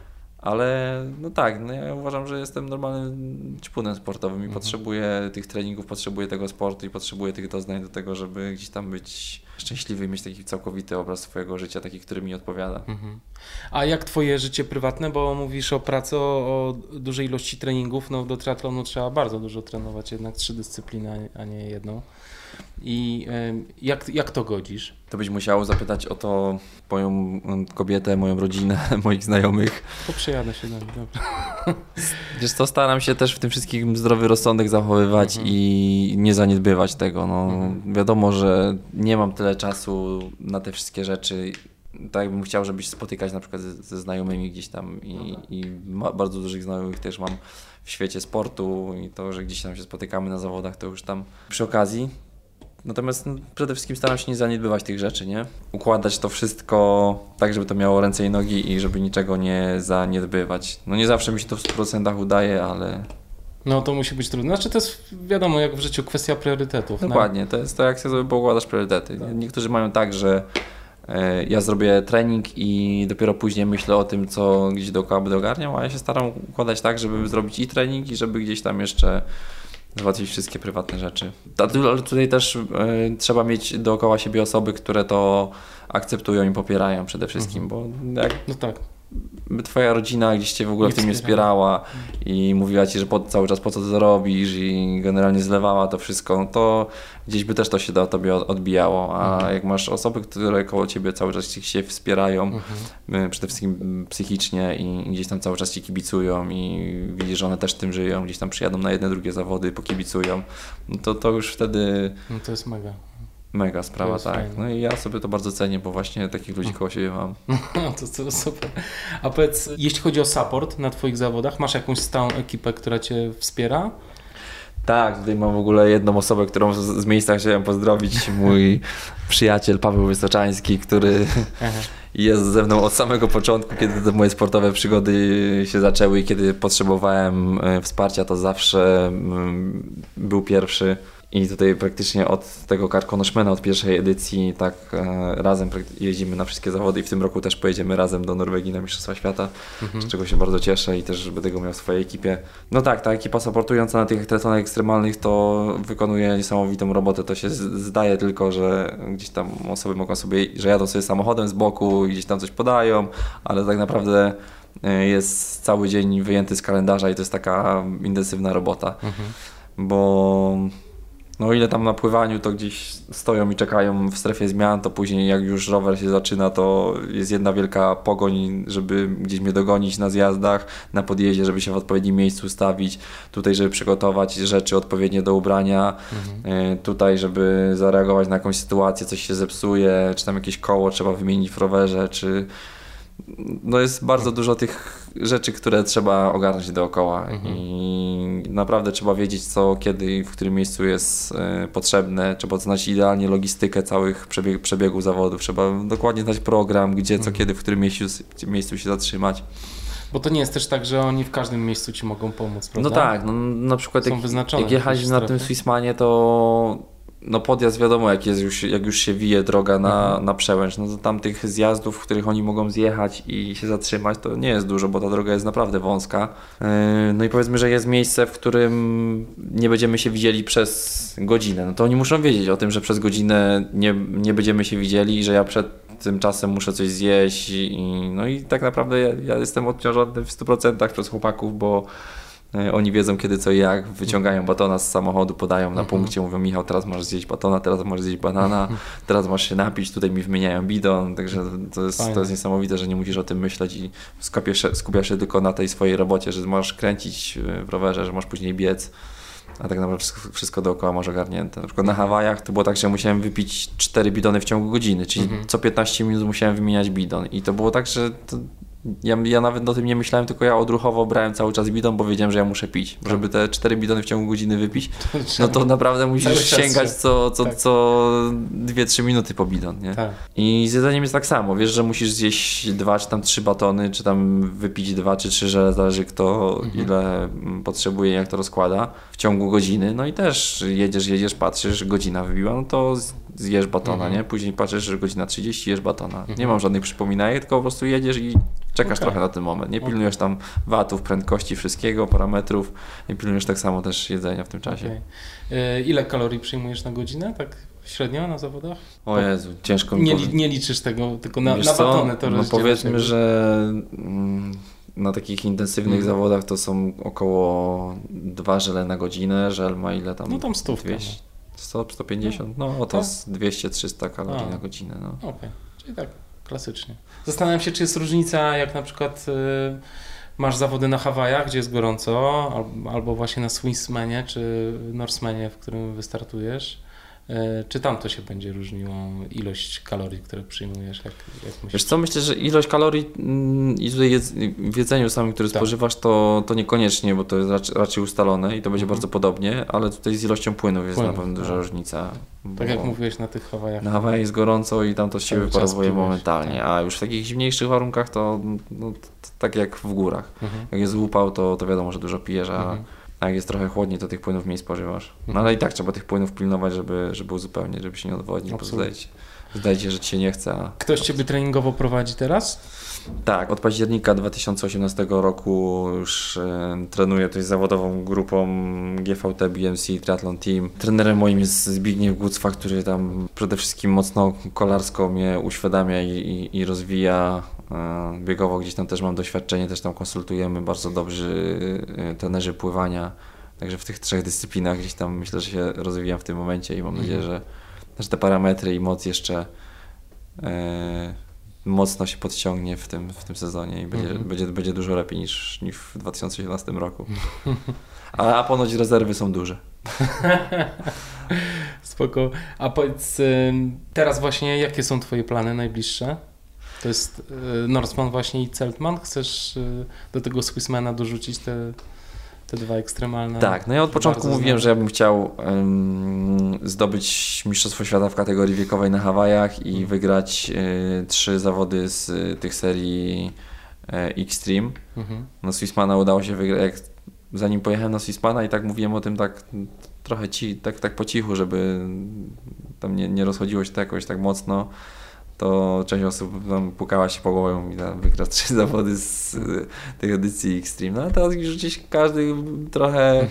Ale no tak, no ja uważam, że jestem normalnym ćpunem sportowym i Mhm. potrzebuję tych treningów, potrzebuję tego sportu i potrzebuję tych doznań do tego, żeby gdzieś tam być szczęśliwy i mieć taki całkowity obraz swojego życia, taki, który mi odpowiada. Mhm. A jak twoje życie prywatne, bo mówisz o pracy, o, o dużej ilości treningów, no do triatlonu trzeba bardzo dużo trenować, jednak trzy dyscypliny, a nie jedną. I jak, jak to godzisz? To byś musiał zapytać o to moją mm, kobietę, moją rodzinę, *laughs* moich znajomych. To przejadę się do nich, dobrze. *laughs* Wiesz co, staram się też w tym wszystkim zdrowy rozsądek zachowywać Mhm. i nie zaniedbywać tego. No, Mhm. Wiadomo, że nie mam tyle czasu na te wszystkie rzeczy. Tak bym chciał, żeby się spotykać na przykład ze, ze znajomymi gdzieś tam i, i ma, bardzo dużych znajomych też mam w świecie sportu i to, że gdzieś tam się spotykamy na zawodach, to już tam przy okazji. Natomiast no, przede wszystkim staram się nie zaniedbywać tych rzeczy, nie? Układać to wszystko tak, żeby to miało ręce i nogi i żeby niczego nie zaniedbywać. No nie zawsze mi się to w 100% udaje, ale No to musi być trudne. Znaczy to jest wiadomo, jak w życiu, kwestia priorytetów. no. dokładnie, to jest to, jak sobie poukładasz priorytety. Tak. Niektórzy mają tak, że e, ja zrobię trening i dopiero później myślę o tym, co gdzieś dookoła będę ogarniał, a ja się staram układać tak, żeby zrobić i trening i żeby gdzieś tam jeszcze załatwić wszystkie prywatne rzeczy. Ale tutaj też e, trzeba mieć dookoła siebie osoby, które to akceptują i popierają przede wszystkim, bo jak No tak. By twoja rodzina gdzieś cię w ogóle Nie w tym nie wspierała. wspierała i mówiła ci, że po, cały czas po co to robisz i generalnie zlewała to wszystko, no to gdzieś by też to się do tobie od- odbijało, a Mhm. jak masz osoby, które koło ciebie cały czas się wspierają, Mhm. y, przede wszystkim mm, psychicznie i gdzieś tam cały czas ci kibicują i widzisz, że one też tym żyją, gdzieś tam przyjadą na jedne, drugie zawody, pokibicują, no to to już wtedy No to jest mega. Mega sprawa, tak. fajne. No i ja sobie to bardzo cenię, bo właśnie takich ludzi koło siebie mam. *laughs* No to, to super. A powiedz, jeśli chodzi o support na Twoich zawodach, masz jakąś stałą ekipę, która Cię wspiera? Tak, tutaj mam w ogóle jedną osobę, którą z, miejsca chciałem pozdrowić, *laughs* mój przyjaciel Paweł Wysoczański, który Aha. *laughs* jest ze mną od samego początku, kiedy te moje sportowe przygody się zaczęły i kiedy potrzebowałem e, wsparcia, to zawsze mm, był pierwszy. I tutaj praktycznie od tego Karkonoszmena, od pierwszej edycji, tak e, razem jeździmy na wszystkie zawody i w tym roku też pojedziemy razem do Norwegii na Mistrzostwa Świata, z czego się bardzo cieszę i też będę go miał w swojej ekipie. No tak, ta ekipa supportująca na tych triatlonach ekstremalnych to wykonuje niesamowitą robotę, to się zdaje tylko, że gdzieś tam osoby mogą sobie, że jadą sobie samochodem z boku i gdzieś tam coś podają, ale tak naprawdę e, jest cały dzień wyjęty z kalendarza i to jest taka intensywna robota, bo no o ile tam na pływaniu to gdzieś stoją i czekają w strefie zmian, to później jak już rower się zaczyna, to jest jedna wielka pogoń, żeby gdzieś mnie dogonić na zjazdach, na podjeździe, żeby się w odpowiednim miejscu ustawić, tutaj żeby przygotować rzeczy odpowiednie do ubrania, e, tutaj żeby zareagować na jakąś sytuację, coś się zepsuje, czy tam jakieś koło trzeba wymienić w rowerze, czy no jest bardzo dużo tych rzeczy, które trzeba ogarnąć dookoła i naprawdę trzeba wiedzieć co, kiedy i w którym miejscu jest e, potrzebne. Trzeba znać idealnie logistykę całych przebieg, przebiegów zawodów. Trzeba dokładnie znać program, gdzie, co, kiedy, w którym miejscu, miejscu się zatrzymać. Bo to nie jest też tak, że oni w każdym miejscu Ci mogą pomóc, prawda? No tak, no, na przykład Są jak, jak jechaliśmy na tym. Swissmanie, to no podjazd wiadomo, jak, jest już, jak już się wije droga na, Mhm. na przełęcz, no to tam tych zjazdów, w których oni mogą zjechać i się zatrzymać, to nie jest dużo, bo ta droga jest naprawdę wąska. Yy, No i powiedzmy, że jest miejsce, w którym nie będziemy się widzieli przez godzinę. No to oni muszą wiedzieć o tym, że przez godzinę nie, nie będziemy się widzieli i że ja przed tym czasem muszę coś zjeść i no i tak naprawdę ja, ja jestem odciążony w 100% przez chłopaków, bo Oni wiedzą kiedy co i jak, wyciągają batona z samochodu, podają na Mhm. punkcie, mówią Michał, teraz możesz zjeść batona, teraz możesz zjeść banana, *laughs* teraz masz się napić, tutaj mi wymieniają bidon, także to jest, Fajne. to jest niesamowite, że nie musisz o tym myśleć i skupiasz się, skupiasz się tylko na tej swojej robocie, że możesz kręcić e, w rowerze, że możesz później biec, a tak naprawdę wszystko, wszystko dookoła masz ogarnięte. Na przykład na Hawajach to było tak, że musiałem wypić 4 bidony w ciągu godziny, czyli Mhm. co 15 minut musiałem wymieniać bidon i to było tak, że to, ja, ja nawet o tym nie myślałem, tylko ja odruchowo brałem cały czas bidon, bo wiedziałem, że ja muszę pić. Tak. Żeby te 4 bidony w ciągu godziny wypić, no to naprawdę musisz sięgać się- co, co, tak. co 2-3 minuty po bidon, nie? Tak. I z jedzeniem jest tak samo. Wiesz, że musisz zjeść dwa czy tam trzy batony, czy tam wypić dwa czy trzy żele, zależy kto Mhm. ile potrzebuje, jak to rozkłada w ciągu godziny. No i też jedziesz, jedziesz, patrzysz, godzina wybiła, no to zjesz batona, Mhm. nie? Później patrzysz, że godzina 30, jesz batona. Nie mam żadnych przypominajek, tylko po prostu jedziesz i czekasz Okej. trochę na ten moment. Nie pilnujesz tam watów, prędkości, wszystkiego, parametrów. Nie pilnujesz tak samo też jedzenia w tym czasie. Okej. E, Ile kalorii przyjmujesz na godzinę, tak średnio na zawodach? O Jezu, ciężko mi Nie, nie liczysz tego, tylko na, Wiesz na co? batony to No powiedzmy, że mm, na takich intensywnych Mhm. zawodach to są około dwa żele na godzinę. Żel ma ile tam? No tam stówkę, 200, 100, 150? No to Tak. z 200-300 kalorii A. na godzinę. No. Okej, czyli tak, klasycznie. Zastanawiam się, czy jest różnica, jak na przykład y, masz zawody na Hawajach, gdzie jest gorąco, al- albo właśnie na Swissmanie, czy Norsemanie, w którym wystartujesz. Y, Czy tam to się będzie różniło ilość kalorii, które przyjmujesz? Jak, jak myślisz? Wiesz co, myślę, że ilość kalorii mm, i tutaj jedz, w jedzeniu samym, które Tak. spożywasz, to, to niekoniecznie, bo to jest raczej, raczej ustalone i to będzie Mhm. bardzo podobnie, ale tutaj z ilością płynów jest Płynów, na pewno duża tak. różnica. Tak jak mówiłeś na tych Hawajach. Na Hawajach jest gorąco i tam to z siebie Cały czas parowuje piłeś, momentalnie, tak. a już w takich zimniejszych warunkach to no, tak jak w górach. Mhm. Jak jest upał, to, to wiadomo, że dużo pijesz, a Mhm. A jak jest trochę chłodniej, to tych płynów mniej spożywasz. No Mhm. ale i tak trzeba tych płynów pilnować, żeby, żeby uzupełnić, żeby się nie Absolutnie. zdaje się, zdaje się, że ci się nie chce. A... Ktoś Ciebie treningowo prowadzi teraz? Tak, od października 2018 roku już e, trenuję tutaj zawodową grupą GVT BMC Triathlon Team. Trenerem moim jest Zbigniew Gucwa, który tam przede wszystkim mocno kolarsko mnie uświadamia i, i, i rozwija. E, Biegowo gdzieś tam też mam doświadczenie, też tam konsultujemy bardzo dobrzy e, trenerzy pływania. Także w tych trzech dyscyplinach gdzieś tam myślę, że się rozwijam w tym momencie i mam Mhm. nadzieję, że, że te parametry i moc jeszcze e, mocno się podciągnie w tym, w tym sezonie i będzie, Mhm. będzie, będzie dużo lepiej niż, niż w 2017 roku. A, a ponoć rezerwy są duże. *laughs* Spoko. A powiedz, teraz właśnie jakie są Twoje plany najbliższe? To jest y, Norseman właśnie i Celtman? Chcesz y, do tego Swissmana dorzucić te, te dwa ekstremalne? Tak, no ja od początku mówiłem, że ja bym chciał em, zdobyć Mistrzostwo Świata w kategorii wiekowej na Hawajach i Mhm. wygrać e, trzy zawody z e, tych serii e, Extreme. Mhm. No Swissmana udało się wygrać, jak zanim pojechałem na Swissmana i tak mówiłem o tym tak trochę ci, tak, tak po cichu, żeby tam nie, nie rozchodziło się to jakoś tak mocno, to część osób tam pukała się po głowę i tam wygrać trzy zawody z y, tej edycji Extreme. No ale teraz już gdzieś każdy trochę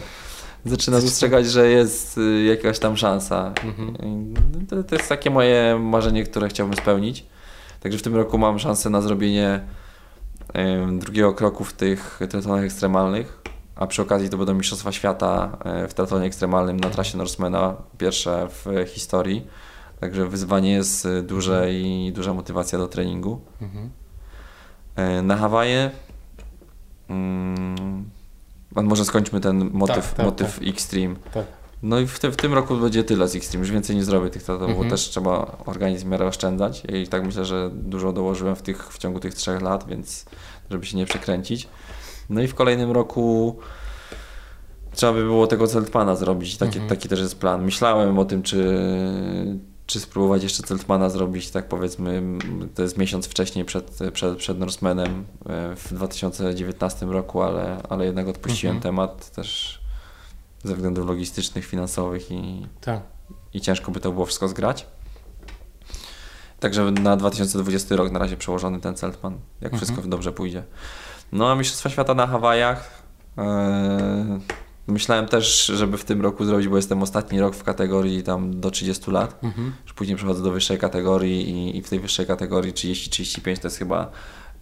zaczyna dostrzegać, że jest y, jakaś tam szansa. Mhm. To, to jest takie moje marzenie, które chciałbym spełnić. Także w tym roku mam szansę na zrobienie drugiego kroku w tych triatlonach ekstremalnych, a przy okazji to będą Mistrzostwa Świata e, w triatlonie ekstremalnym na trasie Norsemana, pierwsze w historii. Także wyzwanie jest e, duże i duża motywacja do treningu. Mhm. E, Na Hawaje mm, może skończmy ten motyw, Tak, tak, motyw Extreme. Tak. No i w, tym- w tym roku będzie tyle z Extreme, już więcej nie zrobię tych triathlonów, Mhm. bo też trzeba organizm w miarę oszczędzać i tak myślę, że dużo dołożyłem w, tych, w ciągu tych trzech lat, więc żeby się nie przekręcić. No i w kolejnym roku trzeba by było tego Celtmana zrobić, taki, Mhm. taki też jest plan. Myślałem o tym, czy, czy spróbować jeszcze Celtmana zrobić, tak powiedzmy, to jest miesiąc wcześniej przed, przed, przed Norsemanem e, w 2019 roku, ale, ale jednak odpuściłem Mhm. temat też ze względów logistycznych, finansowych i Tak. i ciężko by to było wszystko zgrać. Także na 2020 rok na razie przełożony ten Celtman, jak Mhm. wszystko dobrze pójdzie. No a Mistrzostwa Świata na Hawajach. e, myślałem też, żeby w tym roku zrobić, bo jestem ostatni rok w kategorii tam do 30 lat. Mhm. Już później przechodzę do wyższej kategorii i, i w tej wyższej kategorii 30-35 to jest chyba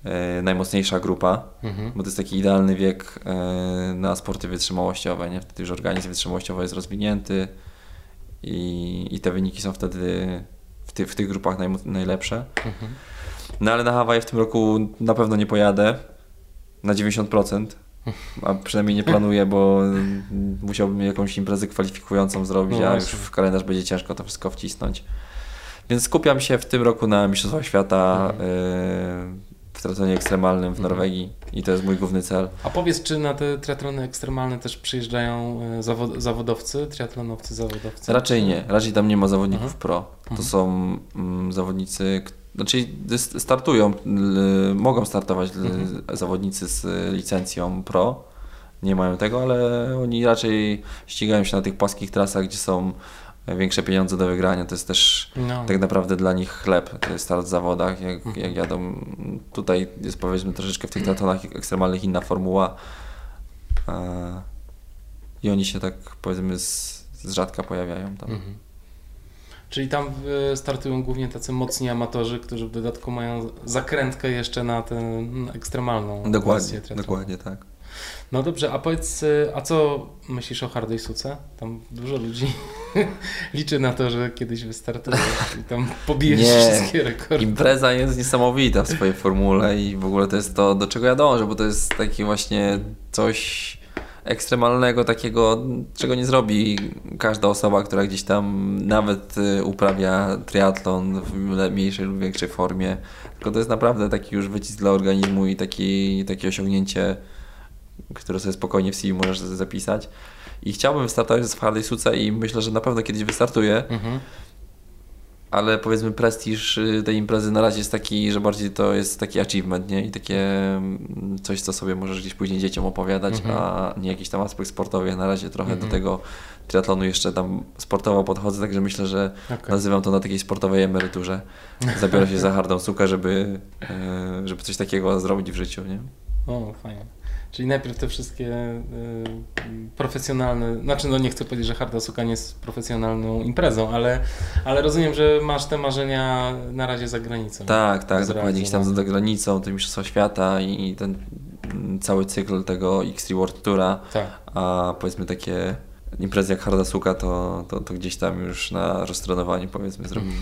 e, najmocniejsza grupa, Mhm. bo to jest taki idealny wiek e, na sporty wytrzymałościowe, nie? Wtedy już organizm wytrzymałościowy jest rozwinięty i, i te wyniki są wtedy w, ty, w tych grupach naj, najlepsze. Mhm. No ale na Hawaje w tym roku na pewno nie pojadę na 90%, a przynajmniej nie planuję, bo musiałbym jakąś imprezę kwalifikującą zrobić, No a już w kalendarz będzie ciężko to wszystko wcisnąć. Więc skupiam się w tym roku na Mistrzostwach Świata Mhm. yy, w triatlonie ekstremalnym w Mhm. Norwegii i to jest mój główny cel. A powiedz, czy na te triatlony ekstremalne też przyjeżdżają e, zawo- zawodowcy, triatlonowcy zawodowcy? Raczej nie, raczej tam nie ma zawodników Mhm. pro. To Mhm. są mm, zawodnicy, k- znaczy startują, l, mogą startować l, Mhm. zawodnicy z licencją pro. Nie mają tego, ale oni raczej ścigają się na tych płaskich trasach, gdzie są większe pieniądze do wygrania. To jest też No. tak naprawdę dla nich chleb, to jest start w zawodach, jak, Mhm. jak jadą. Tutaj jest powiedzmy troszeczkę w tych triatlonach ekstremalnych inna formuła. I oni się tak powiedzmy z, z rzadka pojawiają tam. Mhm. Czyli tam e, startują głównie tacy mocni amatorzy, którzy w dodatku mają zakrętkę jeszcze na tę ekstremalną Dokładnie, dokładnie tak. No dobrze, a powiedz, e, a co myślisz o hardej suce? Tam dużo ludzi *laughs* liczy na to, że kiedyś wystartujesz i tam pobijesz *laughs* Nie. wszystkie rekordy. Impreza jest niesamowita w swojej formule i w ogóle to jest to, do czego ja dążę, bo to jest taki właśnie coś ekstremalnego, takiego, czego nie zrobi każda osoba, która gdzieś tam nawet y, uprawia triatlon w mniejszej lub większej formie. Tylko to jest naprawdę taki już wycisk dla organizmu i taki, takie osiągnięcie, które sobie spokojnie w CV możesz zapisać. I chciałbym wystartować w Hardej Suce i myślę, że na pewno kiedyś wystartuję. Mhm. Ale powiedzmy prestiż y, tej imprezy na razie jest taki, że bardziej to jest taki achievement, nie? I takie mm, coś, co sobie możesz gdzieś później dzieciom opowiadać, Mhm. a nie jakiś tam aspekt sportowy. Ja na razie trochę Mhm. do tego triatlonu jeszcze tam sportowo podchodzę, także myślę, że Okej. nazywam to na takiej sportowej emeryturze. Zabiorę się za hardą sukę, żeby, e, żeby coś takiego zrobić w życiu, nie? O, fajnie. Czyli najpierw te wszystkie y, profesjonalne, znaczy no nie chcę powiedzieć, że Harda Suka nie jest profesjonalną imprezą, ale, ale rozumiem, że masz te marzenia na razie za granicą. Tak, tak, dokładnie. Gdzieś tam za granicą, te Mistrzostwa Świata i, i ten mm, cały cykl tego X World Toura. Tak. A powiedzmy takie imprezy jak Harda Suka, to, to, to gdzieś tam już na roztrenowaniu powiedzmy zrobimy.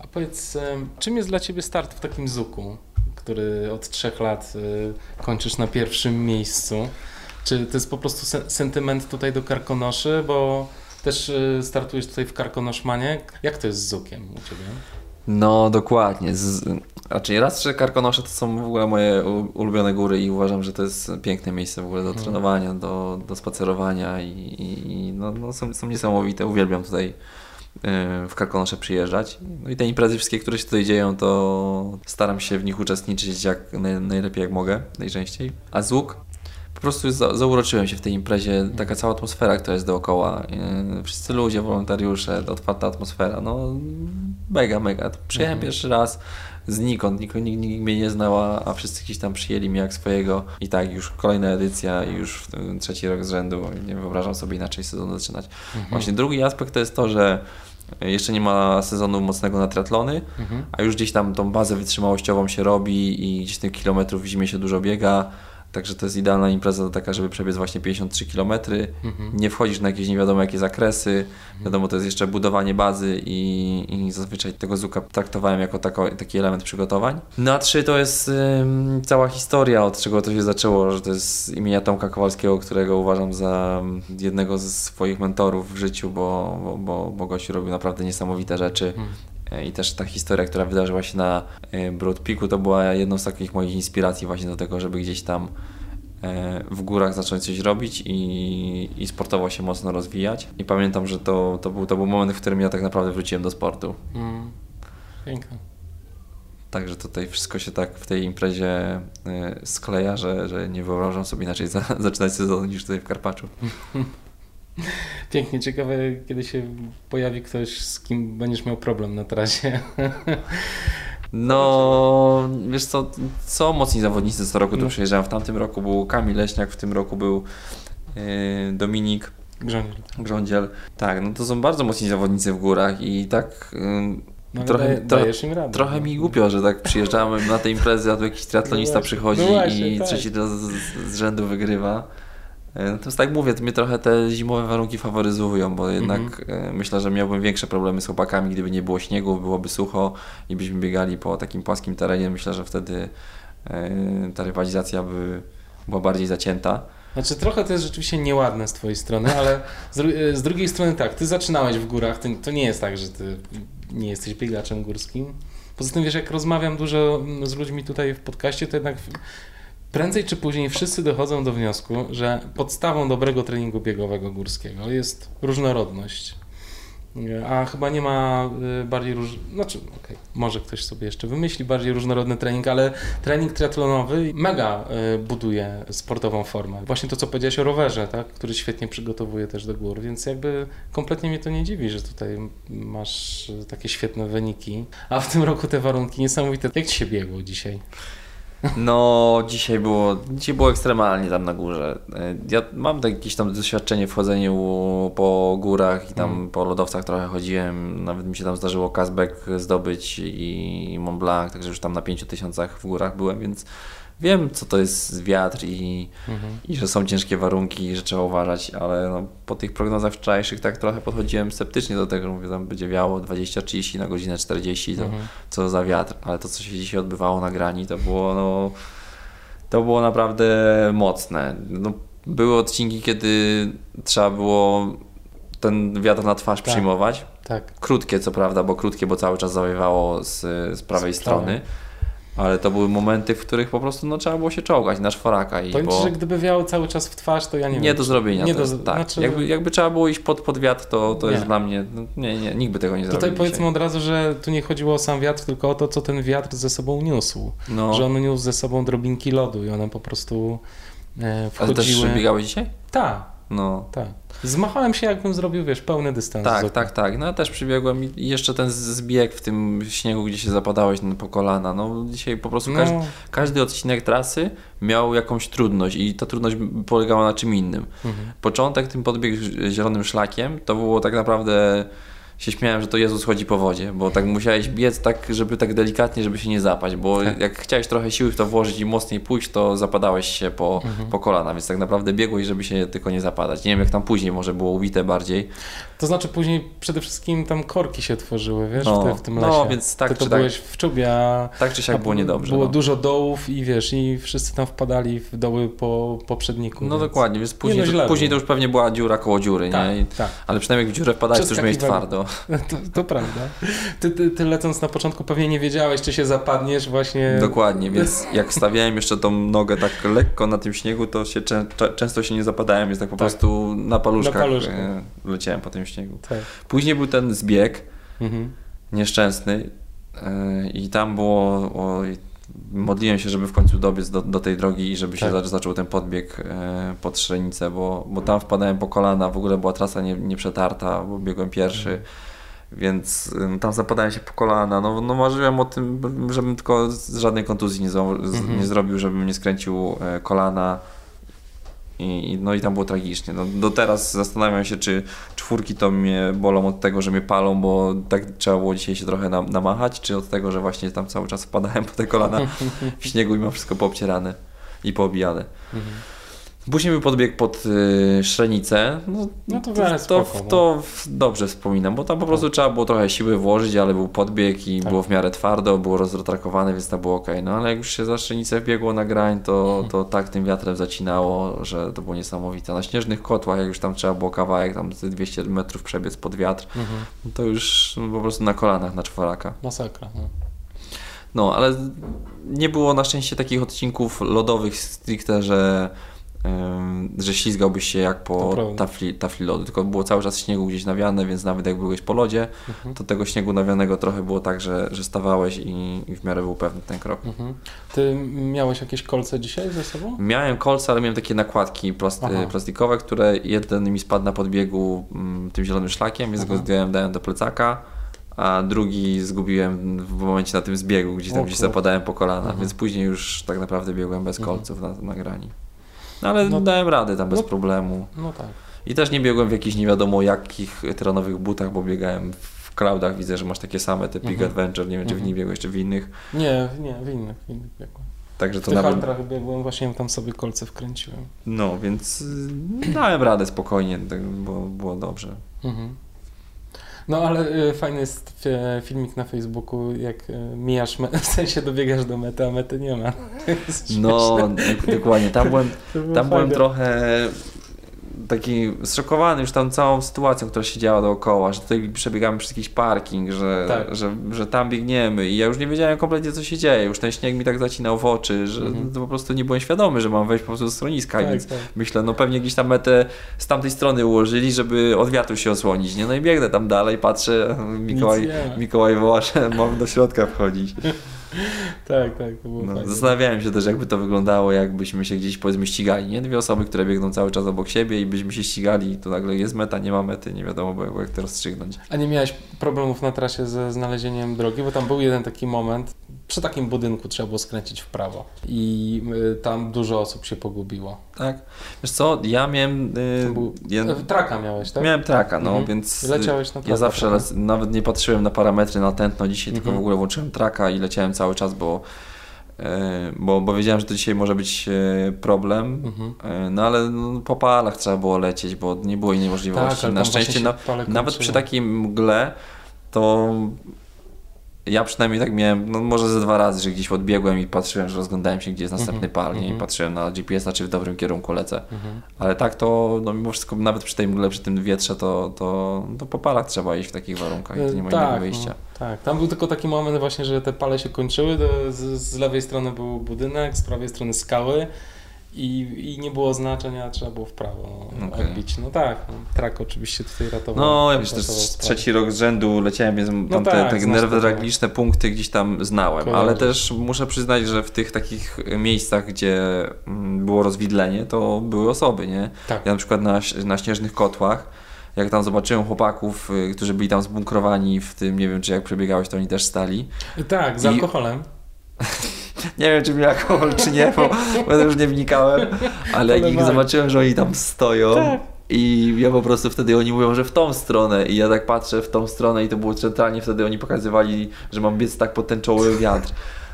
A powiedz, czym jest dla Ciebie start w takim zuku, który od trzech lat y, kończysz na pierwszym miejscu? Czy to jest po prostu sen- sentyment tutaj do Karkonoszy, bo też y, startujesz tutaj w Karkonoszmanie. Jak to jest z zukiem u Ciebie? No dokładnie. Z, raczej raz, że Karkonosze to są w ogóle moje ulubione góry i uważam, że to jest piękne miejsce w ogóle do Mhm. trenowania, do, do spacerowania i, i, no, no są, są niesamowite. Uwielbiam tutaj w Karkonosze przyjeżdżać. No i te imprezy wszystkie, które się tutaj dzieją, to staram się w nich uczestniczyć jak naj, najlepiej jak mogę, najczęściej. A z łuk po prostu za, zauroczyłem się w tej imprezie, taka cała atmosfera, która jest dookoła. e, Wszyscy ludzie, wolontariusze, otwarta atmosfera, no mega, mega. Przyjechałem Mhm. pierwszy raz znikąd, nikt, nikt, nikt mnie nie znał, a- wszyscy gdzieś tam przyjęli mnie jak swojego. I tak, już kolejna edycja i już trzeci rok z rzędu, nie wyobrażam sobie inaczej sezon zaczynać. Właśnie drugi aspekt to jest to, że jeszcze nie ma sezonu mocnego na triatlony, Mhm. a już gdzieś tam tą bazę wytrzymałościową się robi i gdzieś tych kilometrów w zimie się dużo biega. Także to jest idealna impreza taka, żeby przebiec właśnie 53 km. Mhm. Nie wchodzisz na jakieś nie wiadomo jakie zakresy. Wiadomo, to jest jeszcze budowanie bazy i, i zazwyczaj tego zuka traktowałem jako tako, taki element przygotowań. No a trzy to jest ym, cała historia, od czego to się zaczęło, że to jest z imienia Tomka Kowalskiego, którego uważam za jednego ze swoich mentorów w życiu, bo, bo, bo, bo gościu robił naprawdę niesamowite rzeczy. Mhm. E, I też ta historia, która wydarzyła się na e, Broad Peaku, to była jedną z takich moich inspiracji właśnie do tego, żeby gdzieś tam e, w górach zacząć coś robić i, i sportowo się mocno rozwijać. I pamiętam, że to, to, był, to był moment, w którym ja tak naprawdę wróciłem do sportu. Mm. Piękne. Także tutaj wszystko się tak w tej imprezie skleja, że, że nie wyobrażam sobie inaczej za, *laughs* zaczynać sezon niż tutaj w Karpaczu. *laughs* *laughs* Pięknie, ciekawe kiedy się pojawi ktoś, z kim będziesz miał problem na trasie. *laughs* No, wiesz co, co mocni zawodnicy co roku tu no. przyjeżdżają. W tamtym roku był Kamil Leśniak, w tym roku był yy, Dominik Grządziel. Grządziel. Tak, no to są bardzo mocni zawodnicy w górach i tak... Yy, no, trochę, dajesz im radę. Trochę mi głupio, że tak przyjeżdżamy na te imprezy, a tu jakiś triatlonista no przychodzi no właśnie, i tak. trzeci raz z, z rzędu wygrywa. E, natomiast tak mówię, to mnie trochę te zimowe warunki faworyzują, bo jednak mm-hmm. myślę, że miałbym większe problemy z chłopakami, gdyby nie było śniegu, byłoby sucho i byśmy biegali po takim płaskim terenie. Myślę, że wtedy e, ta rywalizacja by była bardziej zacięta. Znaczy trochę to jest rzeczywiście nieładne z twojej strony, ale z, z drugiej strony tak, ty zaczynałeś w górach, ty, to nie jest tak, że ty nie jesteś biegaczem górskim. Poza tym wiesz, jak rozmawiam dużo z ludźmi tutaj w podcaście, to jednak prędzej czy później wszyscy dochodzą do wniosku, że podstawą dobrego treningu biegowego górskiego jest różnorodność. A chyba nie ma y, bardziej róż... Znaczy, okay, może ktoś sobie jeszcze wymyśli bardziej różnorodny trening, ale trening triatlonowy mega y, buduje sportową formę. Właśnie to, co powiedziałeś o rowerze, tak? który świetnie przygotowuje też do gór, więc jakby kompletnie mnie to nie dziwi, że tutaj masz takie świetne wyniki. A w tym roku te warunki niesamowite. Jak ci się biegło dzisiaj? No, dzisiaj było, dzisiaj było ekstremalnie tam na górze. Ja mam tak jakieś tam doświadczenie w chodzeniu po górach i tam mm. po lodowcach trochę chodziłem. Nawet mi się tam zdarzyło Kazbek zdobyć i Mont Blanc, także już tam na 5000 w górach byłem, więc wiem, co to jest wiatr i, mhm. i że są ciężkie warunki i że trzeba uważać, ale no, po tych prognozach wczorajszych tak trochę podchodziłem sceptycznie do tego, że mówię, tam będzie wiało 20-30 na godzinę 40, to mhm. co za wiatr, ale to, co się dzisiaj odbywało na grani, to było no, to było naprawdę mocne. No, były odcinki, kiedy trzeba było ten wiatr na twarz tak, przyjmować. Tak. Krótkie co prawda, bo krótkie, bo cały czas zawiewało z, z prawej z strony. Ale to były momenty, w których po prostu no, trzeba było się czołgać na szwaraka. I Powiem bo... Ci, że gdyby wiało cały czas w twarz, to ja nie, nie wiem. Do zrobienia, nie do zrobienia. Tak. Znaczy... Jakby, jakby trzeba było iść pod, pod wiatr, to, to jest dla mnie. No, nie, nie, nikt by tego nie zrobił. Tutaj powiedzmy dzisiaj. od razu, że tu nie chodziło o sam wiatr, tylko o to, co ten wiatr ze sobą niósł. No. Że on niósł ze sobą drobinki lodu i one po prostu e, wchodziły. Ale też biegałeś dzisiaj? Tak. No. Tak. Zmachałem się, jakbym zrobił, wiesz, pełny dystans. Tak, tak, tak. No ja też przybiegłem i jeszcze ten zbieg w tym śniegu, gdzie się zapadałeś po kolana. No dzisiaj po prostu no. każdy, każdy odcinek trasy miał jakąś trudność i ta trudność polegała na czym innym. Mhm. Początek tym podbieg zielonym szlakiem to było tak naprawdę się śmiałem, że to Jezus chodzi po wodzie, bo tak musiałeś biec tak, żeby tak delikatnie, żeby się nie zapaść, bo tak. jak chciałeś trochę siły w to włożyć i mocniej pójść, to zapadałeś się po, mhm. po kolana, więc tak naprawdę biegłeś, żeby się tylko nie zapadać. Nie wiem jak tam później może było ubite bardziej. To znaczy później przede wszystkim tam korki się tworzyły, wiesz, no, w, te, w, tym no, lesie. No, więc tak Ty to czy tak- byłeś tak, w czubie, a, tak czy siak było niedobrze. Było no. dużo dołów i wiesz, i wszyscy tam wpadali w doły po poprzedniku. No więc... dokładnie, więc później, no, to, później to już pewnie była dziura koło dziury, tak, nie? I, tak. Ale przynajmniej jak w dziurę wpadałeś, *laughs* to już miałeś twardo. To, to prawda. Ty, ty, ty, lecąc na początku pewnie nie wiedziałeś, czy się zapadniesz właśnie. Dokładnie, *laughs* więc jak stawiałem jeszcze tą nogę tak lekko na tym śniegu, to się czę, często się nie zapadałem, więc tak po tak. prostu na paluszkach, na paluszkach. E, leciałem po tym śniegu. Tak. Później był ten zbieg mhm. nieszczęsny e, i tam było modliłem się, żeby w końcu dobiec do, do tej drogi i żeby tak. się zaczął ten podbieg e, pod Szrenicę, bo, bo tam wpadałem po kolana, w ogóle była trasa nie, nieprzetarta, bo biegłem pierwszy. Mhm więc tam zapadałem się po kolana. No, no marzyłem o tym, żebym tylko z żadnej kontuzji nie, z, mhm. nie zrobił, żebym nie skręcił e, kolana. I, no i tam było tragicznie. No, do teraz zastanawiam się, czy czwórki to mnie bolą od tego, że mnie palą, bo tak trzeba było dzisiaj się trochę nam, namachać, czy od tego, że właśnie tam cały czas wpadałem po te kolana w śniegu i mam wszystko poobcierane i poobijane. Mhm. Później był podbieg pod y, Szrenicę. No, no to, to, to, no. to, dobrze wspominam, bo tam po prostu tak. trzeba było trochę siły włożyć, ale był podbieg i tak. było w miarę twardo, było rozrotrakowane, więc to było ok. No ale jak już się za Szrenicę wbiegło na grań, to, mhm. to tak tym wiatrem zacinało, że to było niesamowite. Na śnieżnych kotłach, jak już tam trzeba było kawałek, tam 200 metrów przebiec pod wiatr, mhm. to już po prostu na kolanach na czworaka. Masakra. No. no ale nie było na szczęście takich odcinków lodowych stricte, że że ślizgałbyś się jak po tafli, tafli lodu, tylko było cały czas śniegu gdzieś nawiane, więc nawet jak byłeś po lodzie, Mhm. to tego śniegu nawianego trochę było tak, że, że stawałeś i, i w miarę był pewny ten krok. Mhm. Ty miałeś jakieś kolce dzisiaj ze sobą? Miałem kolce, ale miałem takie nakładki plasty, plastikowe, które jeden mi spadł na podbiegu mm, tym zielonym szlakiem, więc Aha. go zdjąłem, dałem do plecaka, a drugi zgubiłem w momencie na tym zbiegu, gdzieś tam O gdzieś zapadałem po kolana, Mhm. więc później już tak naprawdę biegłem bez Mhm. kolców na, na grani. No ale No- dałem radę tam bez no- problemu. No tak. I też nie biegłem w jakichś nie wiadomo jakich terenowych butach, bo biegałem w cloudach, widzę, że masz takie same, te Peak Mhm. Adventure, nie wiem czy w Mhm. nich biegłeś, czy w innych. Nie, nie, w innych, w innych biegłem. Także W to tych nawet... biegłem, właśnie tam sobie kolce wkręciłem. No, więc y, dałem radę spokojnie, tak, bo było dobrze. Mhm. No ale y, fajny jest e, filmik na Facebooku, jak y, mijasz, *laughs* w sensie dobiegasz do mety, a mety nie ma. No, dokładnie. Tam byłem, tam byłem trochę taki zszokowany już tam całą sytuacją, która się działa dookoła, że tutaj przebiegamy przez jakiś parking, że, Tak. że, że tam biegniemy i ja już nie wiedziałem kompletnie co się dzieje, już ten śnieg mi tak zacinał w oczy, że Mhm. to po prostu nie byłem świadomy, że mam wejść po prostu do schroniska, Tak, więc tak. myślę, no pewnie gdzieś tam metę z tamtej strony ułożyli, żeby od wiatru się osłonić, nie? No i biegnę tam dalej, patrzę, *laughs* Mikołaj. Mikołaj woła, że mam do środka wchodzić. *laughs* *laughs* Tak, tak, to było No, zastanawiałem się też, jakby to wyglądało, jakbyśmy się gdzieś powiedzmy ścigali, nie? Dwie osoby, które biegną cały czas obok siebie i byśmy się ścigali, to nagle jest meta, nie ma mety, nie wiadomo było, jak to rozstrzygnąć. A nie miałeś problemów na trasie ze znalezieniem drogi? Bo tam był jeden taki moment, przy takim budynku trzeba było skręcić w prawo i y, tam dużo osób się pogubiło. Tak? Wiesz co, ja miałem... Yy, był, ja, e, Traka miałeś, tak? Miałem traka, no, Mhm. więc... I leciałeś na traka. Ja zawsze lec- nawet nie patrzyłem na parametry, na tętno dzisiaj, tylko Mhm. w ogóle włączyłem traka i leciałem cały czas, bo, e, bo, bo wiedziałem, że to dzisiaj może być e, problem. Mhm. No ale no, po palach trzeba było lecieć, bo nie było innej możliwości. Tak, na szczęście na, nawet przy takiej mgle to ja przynajmniej tak miałem, no może ze dwa razy, że gdzieś odbiegłem i patrzyłem, że rozglądałem się, gdzie jest następny Mhm, pal, nie? I mhm. patrzyłem na GPS-a, czy w dobrym kierunku lecę. Mhm. Ale tak to, no mimo wszystko, nawet przy tej mgle, przy tym wietrze, to, to, to po palach trzeba iść w takich warunkach i to nie ma innego wyjścia. No, tak, tam był tylko taki moment właśnie, że te pale się kończyły, z, z lewej strony był budynek, z prawej strony skały i, i nie było znaczenia, trzeba było w prawo Okej. odbić. No tak, no, trak oczywiście tutaj ratował. No, ja wiesz, to jest trzeci rok z rzędu leciałem, więc tam te, tak, te punkty gdzieś tam znałem, Kojarzysz. ale też muszę przyznać, że w tych takich miejscach, gdzie mm, było rozwidlenie, to były osoby, nie? Tak. Ja na przykład na, na Śnieżnych Kotłach, jak tam zobaczyłem chłopaków, y, którzy byli tam zbunkrowani w tym, nie wiem czy jak przebiegałeś, to oni też stali. Tak, z I- alkoholem. *laughs* Nie wiem, czy miał alkohol, czy nie, bo, bo już nie wnikałem, ale jak zobaczyłem, że oni tam stoją Tak. i ja po prostu wtedy oni mówią, że w tą stronę i ja tak patrzę w tą stronę i to było centralnie, wtedy oni pokazywali, że mam biec tak pod ten czołowy wiatr.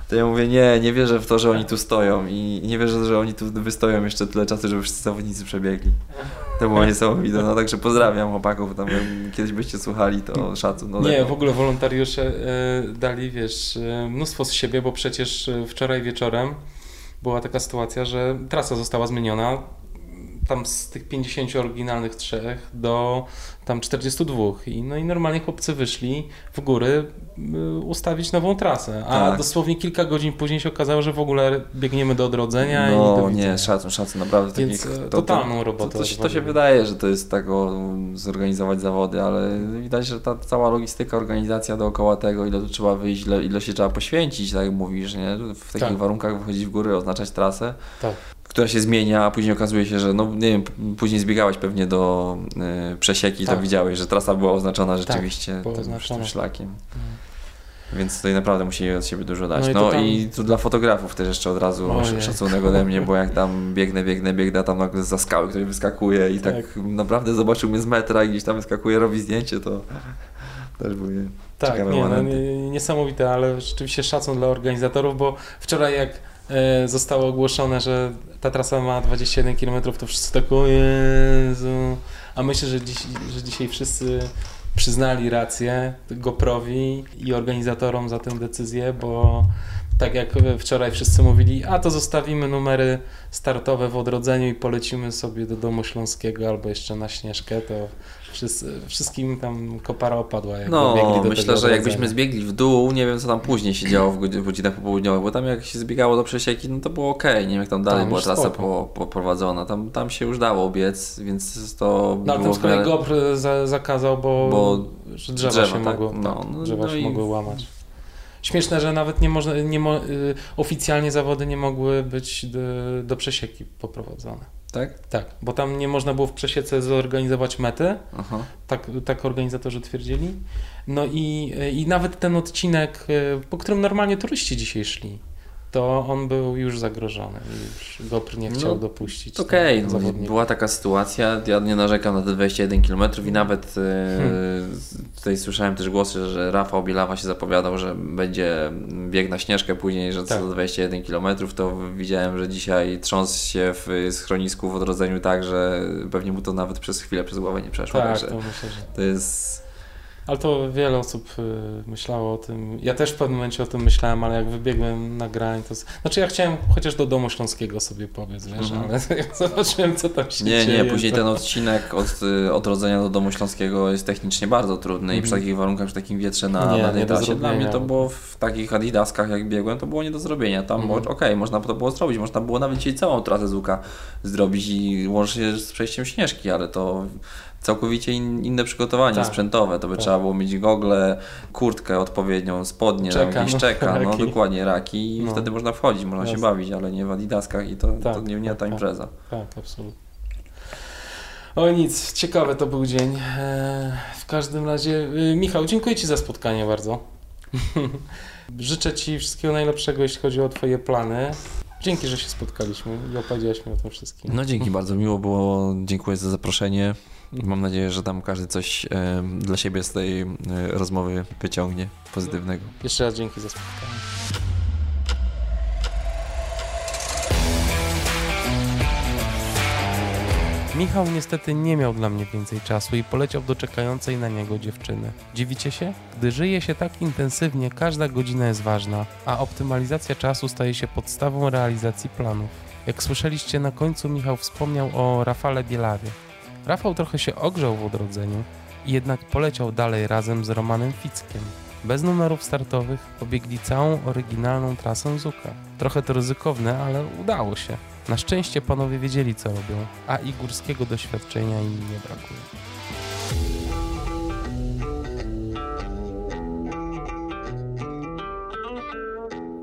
To ja mówię, nie, nie wierzę w to, że oni tu stoją i nie wierzę, że oni tu wystoją jeszcze tyle czasu, żeby wszyscy zawodnicy przebiegli. To było niesamowite, no także pozdrawiam chłopaków, tam jak kiedyś byście słuchali, to szacun. No, Nie, lepiej. w ogóle wolontariusze e, dali, wiesz, e, mnóstwo z siebie, bo przecież e, wczoraj wieczorem była taka sytuacja, że trasa została zmieniona tam z tych 50 oryginalnych trzech do tam 42 i no i normalnie chłopcy wyszli w góry y, ustawić nową trasę, a Tak. dosłownie kilka godzin później się okazało, że w ogóle biegniemy do odrodzenia No nie, szacun, szacun, naprawdę. Więc, takich- e, totalną robotę To, to, się, to się wydaje, że to jest tak o, zorganizować zawody, ale widać, że ta cała logistyka, organizacja dookoła tego, ile tu trzeba wyjść, ile, ile się trzeba poświęcić, tak jak mówisz, nie? W takich Tak. warunkach wychodzić w góry, oznaczać trasę, Tak. Która się zmienia, a później okazuje się, że no nie wiem, później zbiegałeś pewnie do y, przesieki, Tak. to widziałeś, że trasa była oznaczona rzeczywiście była tym, oznaczona. tym szlakiem. Więc tutaj naprawdę musieli od siebie dużo dać. No No, i to tam- i tu dla fotografów też jeszcze od razu Ojej. szacunek ode mnie, bo jak tam biegnę, biegnę, biegnę, tam nagle za skały ktoś wyskakuje i tak, Tak. naprawdę zobaczył mnie z metra i gdzieś tam wyskakuje, robi zdjęcie, to też były Tak, nie, no, niesamowite, ale rzeczywiście szacun dla organizatorów, bo wczoraj jak zostało ogłoszone, że ta trasa ma 21 km, to wszyscy tak o Jezu. A myślę, że, dziś, że dzisiaj wszyscy przyznali rację GoProwi i organizatorom za tę decyzję, bo Tak jak wczoraj wszyscy mówili, a to zostawimy numery startowe w odrodzeniu i polecimy sobie do Domu Śląskiego albo jeszcze na Śnieżkę, to wszyscy, wszystkim tam kopara opadła. Jak No, myślę, że jakbyśmy zbiegli w dół, nie wiem co tam później się działo w godzi- w godzinach popołudniowych, bo tam jak się zbiegało do przesieki, no to było ok, nie wiem jak tam dalej Tam była trasa po, poprowadzona, tam, tam się już dało biec, więc to No ale było tam z kolei miarę- GoPr za, zakazał, bo, Bo drzewa, drzewa, się tak? mogło, No, tak, no, drzewa no się i- mogły łamać. Śmieszne, że nawet nie można, nie mo, y, oficjalnie zawody nie mogły być do, do przesieki poprowadzone. Tak? Tak, bo tam nie można było w przesiece zorganizować mety, Aha. tak, tak organizatorzy twierdzili. No i, i nawet ten odcinek, y, po którym normalnie turyści dzisiaj szli, to on był już zagrożony. Już GoPr nie chciał No, dopuścić Okej, tam no, była taka sytuacja, ja nie narzekam na te 21 km i nawet e, Hmm. tutaj słyszałem też głosy, że Rafał Bielawa się zapowiadał, że będzie bieg na Śnieżkę później, że co Tak. do 21 km, to widziałem, że dzisiaj trząsł się w schronisku w odrodzeniu tak, że pewnie mu to nawet przez chwilę przez głowę nie przeszło, Tak, także to myślę, że to jest... Ale to wiele osób y, myślało o tym. Ja też w pewnym momencie o tym myślałem, ale jak wybiegłem na grań, to. Znaczy ja chciałem chociaż do domu śląskiego sobie powiedz, wiesz, Mhm. ale *laughs* jak zobaczyłem, co tam się Nie, dzieje. nie, później to... ten odcinek od y, odrodzenia do Domu Śląskiego jest technicznie bardzo trudny i przy Mhm. takich warunkach, przy takim wietrze na, Nie, na nie tej do trasie, dla mnie to było w takich adidaskach jak biegłem, to było nie do zrobienia. Tam Mhm. okej, można to było zrobić, można było nawet dzisiaj całą trasę z łuka zrobić i łącznie z przejściem Śnieżki, ale to całkowicie in, inne przygotowanie Tak. sprzętowe, to by Tak. trzeba było mieć gogle, kurtkę odpowiednią, spodnie, Czeka, czeka, jakieś no, czeka, no raki. dokładnie, raki i No. wtedy można wchodzić, można się Jasne. bawić, ale nie w adidaskach i to, to Tak, nie, nie tak, ta tak. impreza. Tak, absolutnie. O nic, ciekawy to był dzień. Eee, W każdym razie, y, Michał, dziękuję Ci za spotkanie bardzo. *laughs* Życzę Ci wszystkiego najlepszego, jeśli chodzi o Twoje plany. Dzięki, że się spotkaliśmy i opowiedziałeś mi o tym wszystkim. No dzięki bardzo, miło było, dziękuję za zaproszenie. Mam nadzieję, że tam każdy coś e, dla siebie z tej e, rozmowy wyciągnie pozytywnego. Jeszcze raz dzięki za spotkanie. Michał niestety nie miał dla mnie więcej czasu i poleciał do czekającej na niego dziewczyny. Dziwicie się? Gdy żyje się tak intensywnie, każda godzina jest ważna, a optymalizacja czasu staje się podstawą realizacji planów. Jak słyszeliście na końcu, Michał wspomniał o Rafale Bielawie. Rafał trochę się ogrzał w odrodzeniu jednak poleciał dalej razem z Romanem Fickiem. Bez numerów startowych pobiegli całą oryginalną trasę Zuka. Trochę to ryzykowne, ale udało się. Na szczęście panowie wiedzieli co robią, a i górskiego doświadczenia im nie brakuje.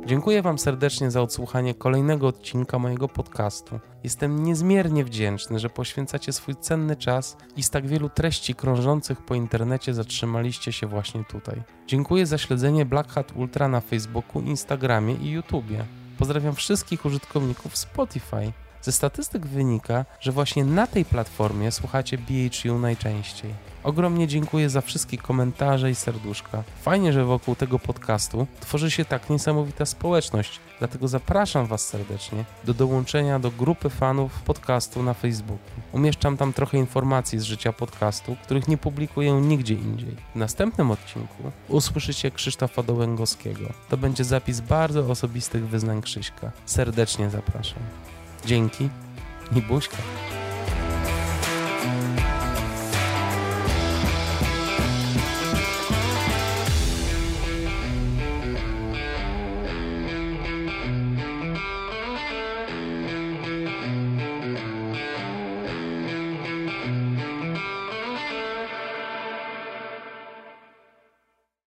Dziękuję Wam serdecznie za odsłuchanie kolejnego odcinka mojego podcastu. Jestem niezmiernie wdzięczny, że poświęcacie swój cenny czas i z tak wielu treści krążących po internecie zatrzymaliście się właśnie tutaj. Dziękuję za śledzenie Black Hat Ultra na Facebooku, Instagramie i YouTubie. Pozdrawiam wszystkich użytkowników Spotify. Ze statystyk wynika, że właśnie na tej platformie słuchacie BHU najczęściej. Ogromnie dziękuję za wszystkie komentarze i serduszka. Fajnie, że wokół tego podcastu tworzy się tak niesamowita społeczność, dlatego zapraszam Was serdecznie do dołączenia do grupy fanów podcastu na Facebooku. Umieszczam tam trochę informacji z życia podcastu, których nie publikuję nigdzie indziej. W następnym odcinku usłyszycie Krzysztofa Dołęgowskiego. To będzie zapis bardzo osobistych wyznań Krzyśka. Serdecznie zapraszam. Dzięki i buźka.